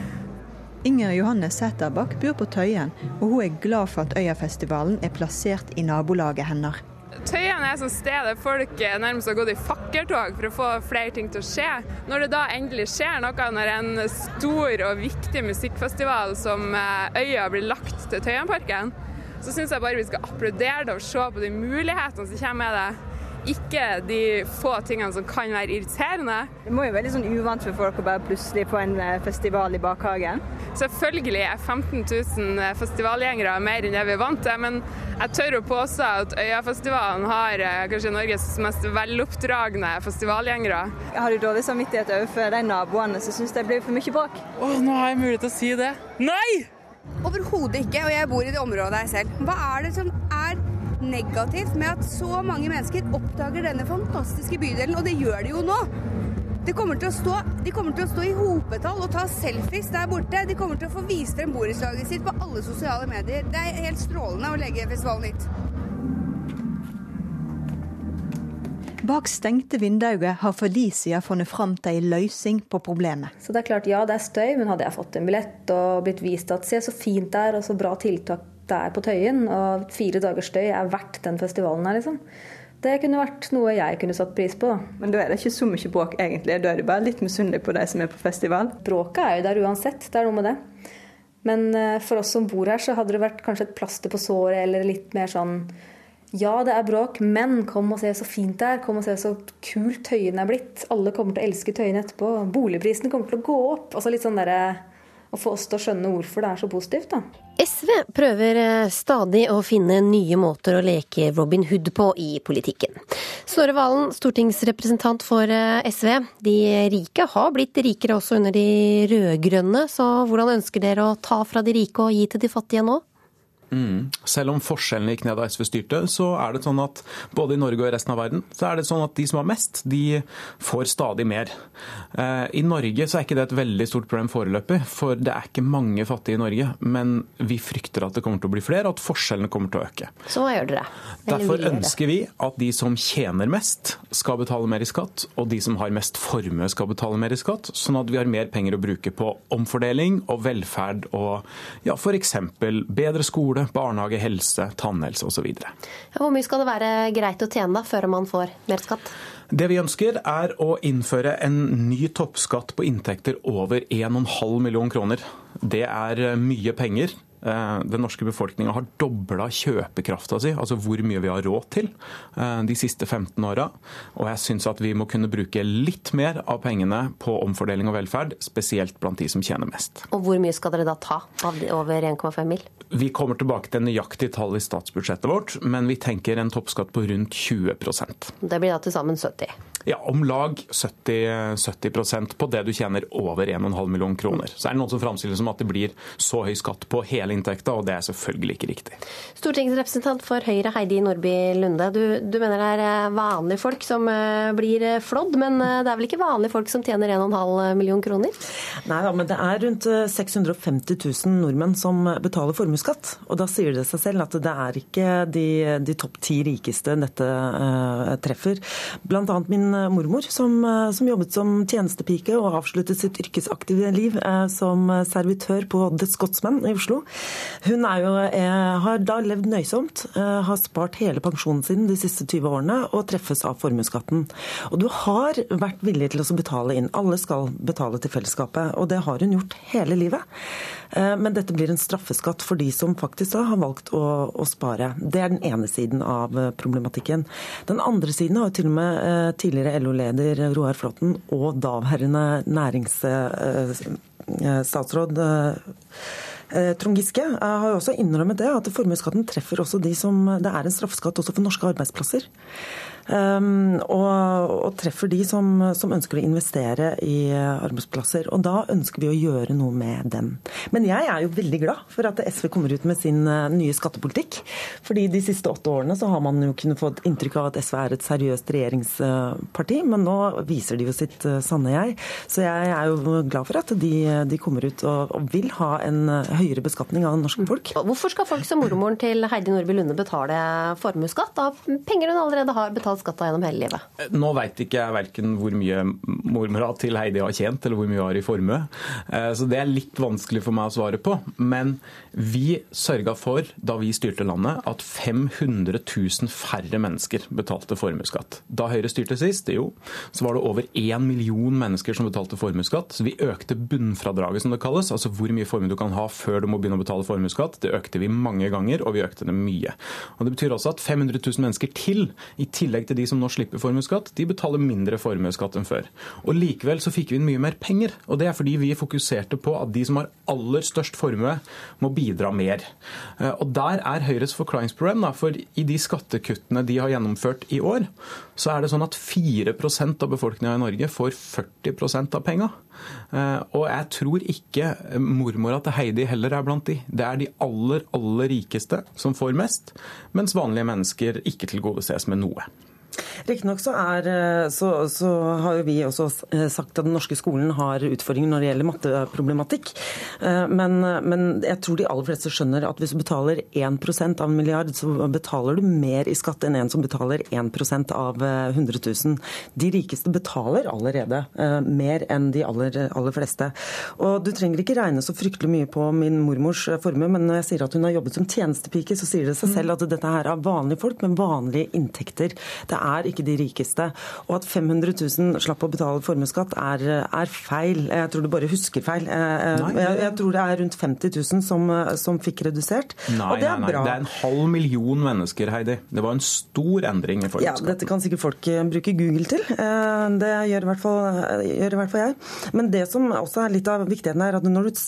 [SPEAKER 21] Inger Johanne Sæterbakk bor på Tøyen, og hun er glad for at Øyafestivalen er plassert i nabolaget hennes.
[SPEAKER 24] Tøyen er et sted der folk nærmest har gått i fakkeltog for å få flere ting til å skje. Når det da endelig skjer noe, når en stor og viktig musikkfestival som eh, Øya blir lagt til Tøyenparken, så syns jeg bare vi skal applaudere det og se på de mulighetene som kommer med det. Ikke de få tingene som kan være irriterende.
[SPEAKER 25] Det må jo være litt sånn uvant for folk å bare plutselig få en eh, festival i bakhagen.
[SPEAKER 24] Selvfølgelig er 15 000 festivalgjengere mer enn det vi er vant til, men jeg tør å påstå at Øyafestivalen har eh, kanskje Norges mest veloppdragne festivalgjengere.
[SPEAKER 25] Har du dårlig samvittighet overfor de naboene som syns det blir for mye bråk?
[SPEAKER 24] Åh, nå har jeg mulighet til å si det. Nei!
[SPEAKER 18] Overhodet ikke, og jeg bor i det området her selv. Hva er det som er negativt med at så mange mennesker oppdager denne fantastiske bydelen, og det gjør de jo nå? De kommer, stå, de kommer til å stå i hopetall og ta selfies der borte. De kommer til å få vist frem borettslaget sitt på alle sosiale medier. Det er helt strålende å legge festivalen hit.
[SPEAKER 21] Bak stengte vinduer har Felicia funnet fram til en løsning på problemet.
[SPEAKER 19] Så det er klart, ja det er støy, men hadde jeg fått en billett og blitt vist at se så fint det er og så bra tiltak det er på Tøyen, og fire dagers støy er verdt den festivalen her, liksom. Det kunne vært noe jeg kunne satt pris på.
[SPEAKER 25] Men da er det ikke så mye bråk, egentlig. Da er du bare litt misunnelig på de som er på festival?
[SPEAKER 19] Bråket er jo der uansett. Det er noe med det. Men eh, for oss som bor her, så hadde det vært kanskje et plaster på såret, eller litt mer sånn ja, det er bråk, men kom og se så fint det er. Kom og se så kult Tøyen er blitt. Alle kommer til å elske Tøyen etterpå. Boligprisene kommer til å gå opp. Altså litt sånn derre Å få oss til å skjønne hvorfor det er så positivt, da.
[SPEAKER 1] SV prøver eh, stadig å finne nye måter å leke Robin Hood på i politikken. Snorre Valen, stortingsrepresentant for eh, SV. De rike har blitt rikere også under de rød-grønne, så hvordan ønsker dere å ta fra de rike og gi til de fattige nå?
[SPEAKER 26] Mm. Selv om forskjellene gikk ned da SV styrte, så er det sånn at både i Norge og i resten av verden, så er det sånn at de som har mest, de får stadig mer. Eh, I Norge så er ikke det et veldig stort problem foreløpig, for det er ikke mange fattige i Norge. Men vi frykter at det kommer til å bli flere, og at forskjellene kommer til å øke.
[SPEAKER 1] Så hva gjør dere?
[SPEAKER 26] Derfor ønsker vi at de som tjener mest, skal betale mer i skatt, og de som har mest formue, skal betale mer i skatt, sånn at vi har mer penger å bruke på omfordeling og velferd og ja, f.eks. bedre skole skole, barnehage, helse, tannhelse osv.
[SPEAKER 1] Hvor mye skal det være greit å tjene da, før man får mer skatt?
[SPEAKER 26] Det vi ønsker er å innføre en ny toppskatt på inntekter over 1,5 million kroner. Det er mye penger. Eh, den norske befolkninga har dobla kjøpekrafta si, altså hvor mye vi har råd til, eh, de siste 15 åra. Og jeg syns at vi må kunne bruke litt mer av pengene på omfordeling og velferd, spesielt blant de som tjener mest.
[SPEAKER 1] Og hvor mye skal dere da ta av over 1,5 mill.?
[SPEAKER 26] Vi kommer tilbake til nøyaktig tall i statsbudsjettet vårt, men vi tenker en toppskatt på rundt 20%
[SPEAKER 1] Det blir da til sammen 70
[SPEAKER 26] ja, om lag 70, 70% på det du tjener over 1,5 million kroner. Så er det noen som framstiller det som at det blir så høy skatt på hele inntekta, og det er selvfølgelig ikke riktig.
[SPEAKER 1] Stortingsrepresentant for Høyre Heidi Nordby Lunde, du, du, mener det er eh, vanlige folk som eh, blir eh, flådd, men det er vel ikke vanlige folk som tjener 1,5 million kroner?
[SPEAKER 27] Nei da, men det er rundt 650 000 nordmenn som betaler formuesskatt. Og da sier det seg selv at det er ikke de, de topp ti rikeste dette uh, treffer. Blant annet min mormor som, som, jobbet som tjenestepike og avsluttet sitt yrkesaktive liv som servitør på The Scotsman i Oslo. Hun jo, har da levd nøysomt, har spart hele pensjonen sin de siste 20 årene og treffes av formuesskatten. Og du har vært villig til å betale inn. Alle skal betale til fellesskapet, og det har hun gjort hele livet. Men dette blir en straffeskatt for de som faktisk har valgt å, å spare. Det er den ene siden av problematikken. Den andre siden har jo til og med tidligere LO-leder Roar Flåtten og daværende næringsstatsråd eh, eh, Trond Giske har jo også innrømmet det, at formuesskatten treffer også de som Det er en straffeskatt også for norske arbeidsplasser. Um, og, og, treffer de som, som, ønsker å investere i arbeidsplasser. Og da ønsker vi å gjøre noe med dem. Men jeg er jo veldig glad for at SV kommer ut med sin uh, nye skattepolitikk. Fordi de siste åtte årene så har man jo kunnet fått inntrykk av at SV er et seriøst regjeringsparti, men nå viser de jo sitt uh, sanne jeg. Så jeg er jo glad for at de, de kommer ut og, og, vil ha en høyere beskatning av norske folk.
[SPEAKER 1] Hvorfor skal folk som mormoren til Heidi Nordby Lunde betale formuesskatt av penger hun allerede har betalt skatt gjennom hele livet?
[SPEAKER 26] Nå veit ikke jeg verken hvor mye mormora til Heidi har tjent, eller hvor mye hun har i formue. Eh, så det er litt vanskelig for meg å svare på. Men vi sørga for, da vi styrte landet, at 500 000 færre mennesker betalte formuesskatt. Da Høyre styrte sist, jo, så var det over én million mennesker som betalte formuesskatt. Så vi økte bunnfradraget, som det kalles. Altså hvor mye formue du kan ha før du må begynne å betale formuesskatt. Det økte vi mange ganger, og vi økte det mye. Og Det betyr også at 500 000 mennesker til, i tillegg til de som nå slipper formuesskatt, de betaler mindre formuesskatt enn før. Og Likevel så fikk vi inn mye mer penger. Og det er fordi vi fokuserte på at de som har aller størst formue, må bidra mer. Eh, og der er Høyres forklaringsproblem. Da, for i de skattekuttene de har gjennomført i år, så er det sånn at 4% av befolkninga i Norge får 40 av penga. Eh, og jeg tror ikke mormora til Heidi heller er blant de. Det er de aller, aller rikeste som får mest, mens vanlige mennesker ikke tilgodeses med noe.
[SPEAKER 27] Riktignok så, eh, så, så har jo vi også eh, sagt at den norske skolen har utfordringer når det gjelder matteproblematikk. Eh, men, men, jeg tror de aller fleste skjønner at hvis du betaler 1% av en milliard, så betaler du mer i skatt enn en som betaler 1% av 100 000. De rikeste betaler allerede mer enn de aller, aller fleste. Og du trenger ikke regne så fryktelig mye på min mormors formue, men når jeg sier at hun har jobbet som tjenestepike, så sier det seg selv at dette her er vanlige folk med vanlige inntekter. Det er ikke de rikeste. Og at 500 000 slapp å betale formuesskatt er, er, feil. Jeg tror du bare husker feil. Eh, eh, nei, jeg, jeg, tror det er rundt 50 000 som, som fikk redusert.
[SPEAKER 26] Nei, og det er nei, bra. Det er en halv million mennesker, Heidi. Det var en stor endring i formuesskatten.
[SPEAKER 27] Ja, dette kan sikkert folk eh, bruke Google til. Det gjør i hvert fall, gjør i hvert fall jeg. Men det som også er litt av viktigheten er at når du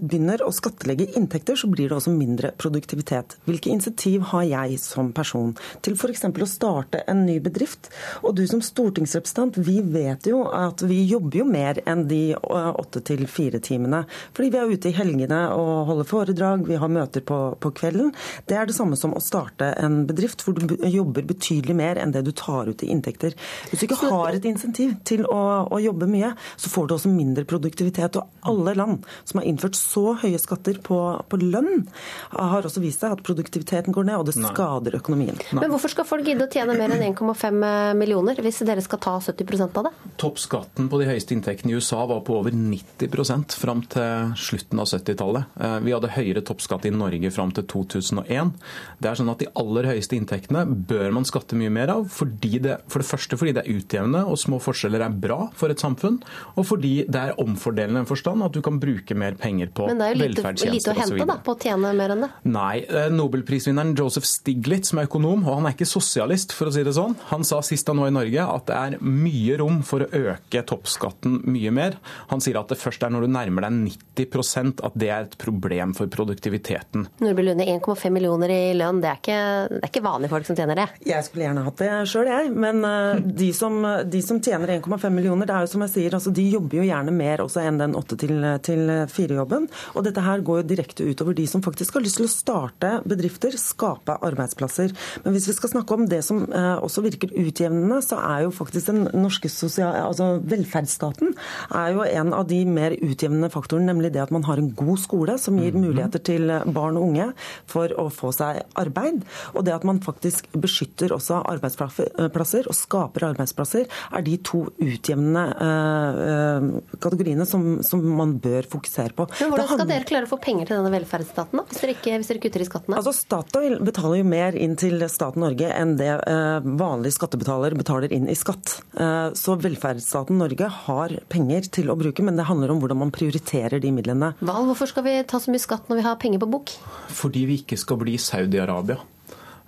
[SPEAKER 27] begynner å skattlegge inntekter, så blir det også mindre produktivitet. Hvilke insentiv har jeg som person til f.eks. å starte en ny bedrift. Og du som stortingsrepresentant, vi vet jo at vi jobber jo mer enn de åtte til fire timene. Fordi vi er ute i helgene og holder foredrag, vi har møter på, på, kvelden. Det er det samme som å starte en bedrift hvor du jobber betydelig mer enn det du tar ut i inntekter. Hvis du ikke har et insentiv til å, å jobbe mye, så får du også mindre produktivitet. Og alle land som har innført så høye skatter på, på lønn, har også vist seg at produktiviteten går ned, og det skader økonomien.
[SPEAKER 1] Men hvorfor skal folk gidde å tjene mer enn 1,5 millioner hvis dere skal ta 70% av det?
[SPEAKER 26] Toppskatten på de høyeste inntektene i USA var på over 90 fram til slutten av 70-tallet. Eh, vi hadde høyere toppskatt i Norge fram til 2001. Det er sånn at De aller høyeste inntektene bør man skatte mye mer av. Det, for det første fordi det er utjevnende og små forskjeller er bra for et samfunn. Og fordi det er omfordelende en forstand at du kan bruke mer penger på velferdstjenester
[SPEAKER 1] Men det er jo lite, lite å hente da, på å tjene mer enn det?
[SPEAKER 26] Nei. Eh, Nobelprisvinneren Joseph Stiglitz, som er økonom, og han er ikke sosialist, for å si det sånn, han sa sist han var i Norge at det er mye rom for å øke toppskatten mye mer. Han sier at det først er når du nærmer deg 90% at det er et problem for produktiviteten.
[SPEAKER 1] Nordby Lunde, 1,5 millioner i lønn, det er, ikke, det er ikke vanlige folk som tjener det?
[SPEAKER 27] Jeg skulle gjerne hatt det sjøl, jeg. Men uh, de, som, de som tjener 1,5 millioner, det er jo som jeg sier, altså, de jobber jo gjerne mer også enn den 8 til 4-jobben. Og dette her går jo direkte utover de som faktisk har lyst til å starte bedrifter, skape arbeidsplasser. Men hvis vi skal snakke om det som uh, også virker utjevnende, så er jo faktisk den norske sosial, altså velferdsstaten er jo en av de mer utjevnende faktorene, nemlig det at man har en god skole som gir mhm. muligheter til barn og unge for å få seg arbeid. Og det at man faktisk beskytter også arbeidsplasser og skaper arbeidsplasser, er de to utjevnende uh, kategoriene som, som, man bør fokusere på.
[SPEAKER 1] Men Hvordan skal dere klare å få penger til denne velferdsstaten, da, hvis dere, ikke, hvis dere kutter i skattene?
[SPEAKER 27] Altså Statoil betaler jo mer inn til staten Norge enn det vanlige skattebetaler betaler inn i skatt. Uh, så velferdsstaten Norge har penger til å bruke, men det handler om hvordan man prioriterer de midlene.
[SPEAKER 1] Val, hvorfor skal vi ta så mye skatt når vi har penger på bok?
[SPEAKER 26] Fordi vi ikke skal bli Saudi-Arabia.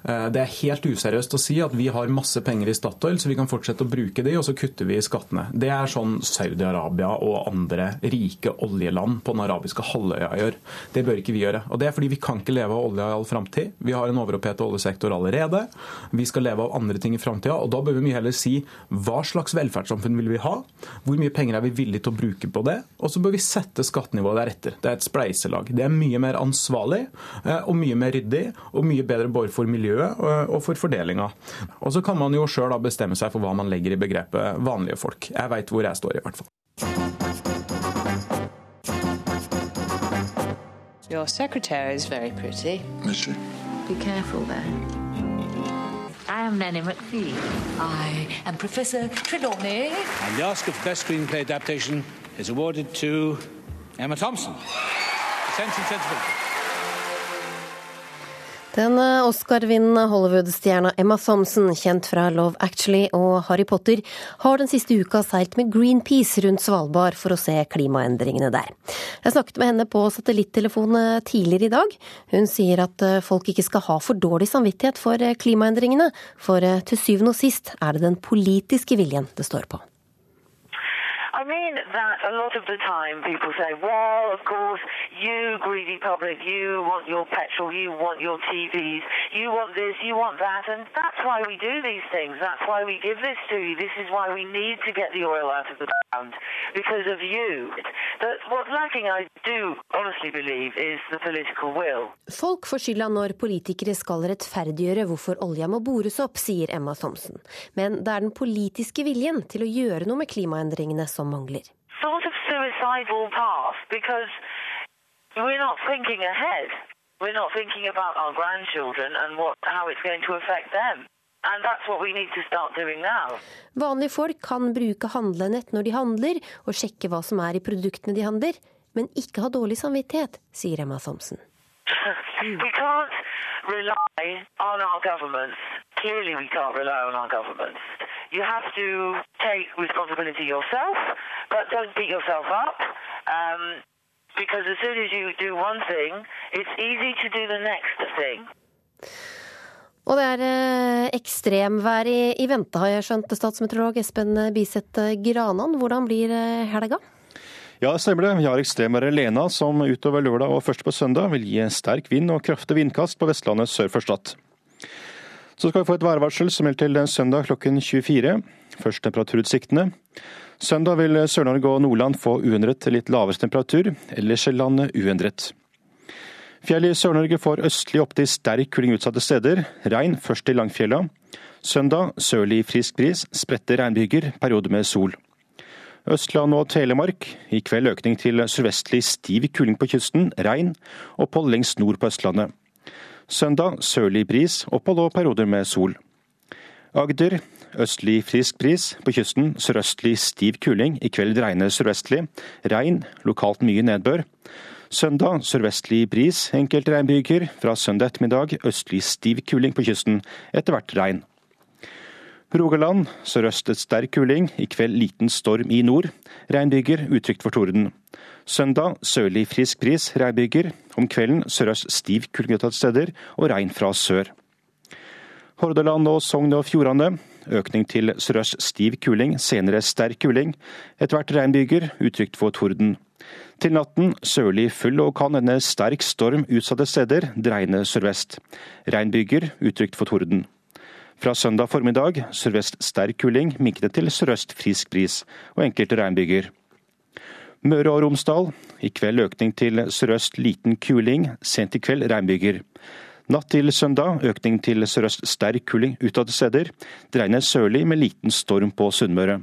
[SPEAKER 26] Eh, det er helt useriøst å si at vi har masse penger i Statoil, så vi kan fortsette å bruke de, og så kutter vi i skattene. Det er sånn Saudi-Arabia og andre rike oljeland på den arabiske halvøya gjør. Det bør ikke vi gjøre. Og Det er fordi vi kan ikke leve av olja i all framtid. Vi har en overopphetet oljesektor allerede. Vi skal leve av andre ting i framtida, og da bør vi mye heller si hva slags velferdssamfunn vil vi ha? Hvor mye penger er vi villige til å bruke på det? Og så bør vi sette skattenivået deretter. Det er et spleiselag. Det er mye mer ansvarlig eh, og mye mer ryddig og mye bedre både for miljøet miljøet og for fordelinga. Og så kan man jo sjøl bestemme seg for hva man legger i begrepet vanlige folk. Jeg veit hvor jeg står, i hvert fall.
[SPEAKER 28] Your secretary is very pretty.
[SPEAKER 29] Is she?
[SPEAKER 28] Be careful there. I am Nanny McPhee. I am Professor Trelawney.
[SPEAKER 30] And the Oscar for Best Screenplay Adaptation is awarded to Emma Thompson. Sense and Sensibility.
[SPEAKER 1] Den eh, Oscar-vinnende Hollywood-stjerna Emma Thompson, kjent fra Love Actually og Harry Potter, har den siste uka seilt med Greenpeace rundt Svalbard for å se klimaendringene der. Jeg snakket med henne på satellittelefon eh, tidligere i dag. Hun sier at eh, folk ikke skal ha for dårlig samvittighet for klimaendringene, for til syvende og sist er det den politiske viljen det står på.
[SPEAKER 31] I mean that a lot of the time people say, well, of course, you greedy public, you want your petrol, you want your TVs, you want this, you want that, and that's why we do these things. That's why we give this to you. This is why we need to get the oil out of the ground because of you. But what's lacking, I do honestly believe, is the political will.
[SPEAKER 1] Folk får skylda når politikere skal rettferdiggjøre hvorfor olja må bores opp, sier Emma Thomsen. Men det er den politiske viljen til å gjøre noe med klimaendringene som mangler.
[SPEAKER 31] Sort of suicidal path because we're not thinking ahead. We're not thinking about our grandchildren and what, how it's going to affect them. And that's what we need to start doing now.
[SPEAKER 1] Vanlige folk kan bruke handlenett når de handler, og sjekke hva som er i produktene de handler, men ikke ha dårlig samvittighet, sier Emma Thomsen.
[SPEAKER 31] we You have to take responsibility yourself, but don't beat yourself up. Um, because as soon as you do one thing, it's easy to do the next thing.
[SPEAKER 1] Og det er eh, ekstremvær i, i, vente, har jeg skjønt, statsmeteorolog Espen Biseth Granan. Hvordan blir eh, helga?
[SPEAKER 32] Ja, stemmer det. Vi har ekstremværet Lena som utover lørdag og først på søndag vil gi sterk vind og kraftig vindkast på Vestlandet sør for Stad. Så skal vi få et værvarsel som gjelder til søndag klokken 24. Først temperaturutsiktene. Søndag vil Sør-Norge og Nordland få uendret til litt lavere temperatur, ellers er landet uendret. Fjell i Sør-Norge får østlig opp til sterk kuling utsatte steder. Regn først i Langfjella. Søndag sørlig frisk bris, spredte regnbyger, periode med sol. Østland og Telemark. I kveld økning til sørvestlig stiv kuling på kysten, regn. Opphold lengst nord på Østlandet. Søndag sørlig bris, opphold og perioder med sol. Agder østlig frisk bris, på kysten sørøstlig stiv kuling, i kveld regner sørvestlig. Regn, lokalt mye nedbør. Søndag sørvestlig bris, enkelte regnbyger. Fra søndag ettermiddag østlig stiv kuling på kysten, etter hvert regn. Rogaland sørøst sterk kuling, i kveld liten storm i nord. Regnbyger utrygt for torden. Søndag sørlig frisk bris, regnbyger. Om kvelden sørøst stiv kuling steder og regn fra sør. Hordaland og Sogn og Fjordane økning til sørøst stiv kuling, senere sterk kuling. Etter hvert regnbyger, utrygt for torden. Til natten sørlig full og kan hende sterk storm utsatte steder, dreiende sørvest. Regnbyger, utrygt for torden. Fra søndag formiddag sørvest sterk kuling, minkende til sørøst frisk bris og enkelte regnbyger. Møre og Romsdal. I kveld økning til sørøst liten kuling, sent i kveld regnbyger. Natt til søndag økning til sørøst sterk kuling utadte steder. Dreiende sørlig med liten storm på Sunnmøre.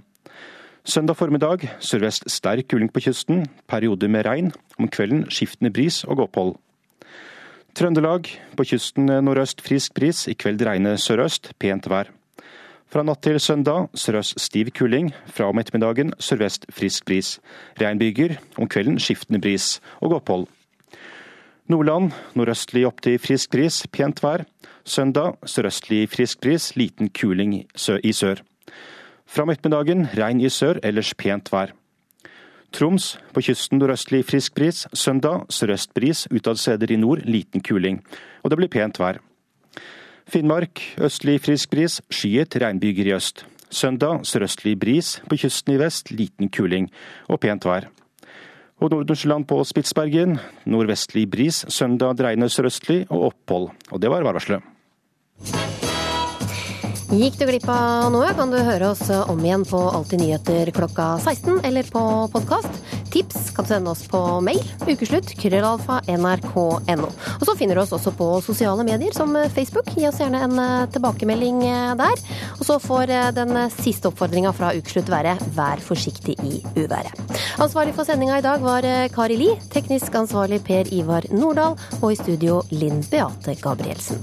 [SPEAKER 32] Søndag formiddag sørvest sterk kuling på kysten, perioder med regn. Om kvelden skiftende bris og opphold. Trøndelag. På kysten nordøst frisk bris, i kveld regne sørøst, pent vær. Fra natt til søndag sørøst stiv kuling. Fra om ettermiddagen sørvest frisk bris. Regnbyger. Om kvelden skiftende bris og opphold. Nordland nordøstlig opp til frisk bris, pent vær. Søndag sørøstlig frisk bris, liten kuling i sør. Fra om ettermiddagen regn i sør, ellers pent vær. Troms på kysten nordøstlig frisk bris. Søndag sørøst bris, utad steder i nord liten kuling. Og det blir pent vær. Finnmark østlig frisk bris, skyet regnbyger i øst. Søndag sørøstlig bris, på kysten i vest liten kuling og pent vær. Og Nord-Nordsjøland på Spitsbergen nordvestlig bris, søndag dreiende sørøstlig og opphold. Og det var værvarselet.
[SPEAKER 1] Gikk du glipp av noe, kan du høre oss om igjen på Alltid nyheter klokka 16 eller på podkast. Tips kan du sende oss på mail ukeslutt krøllalfa nrk.no. Og så finner du oss også på sosiale medier som Facebook. Gi oss gjerne en eh, tilbakemelding eh, der. Og så får eh, den siste oppfordringa fra ukeslutt være vær forsiktig i uværet. Ansvarlig for sendinga i dag var Kari Li, teknisk ansvarlig Per Ivar Nordahl, og i studio Linn Beate Gabrielsen.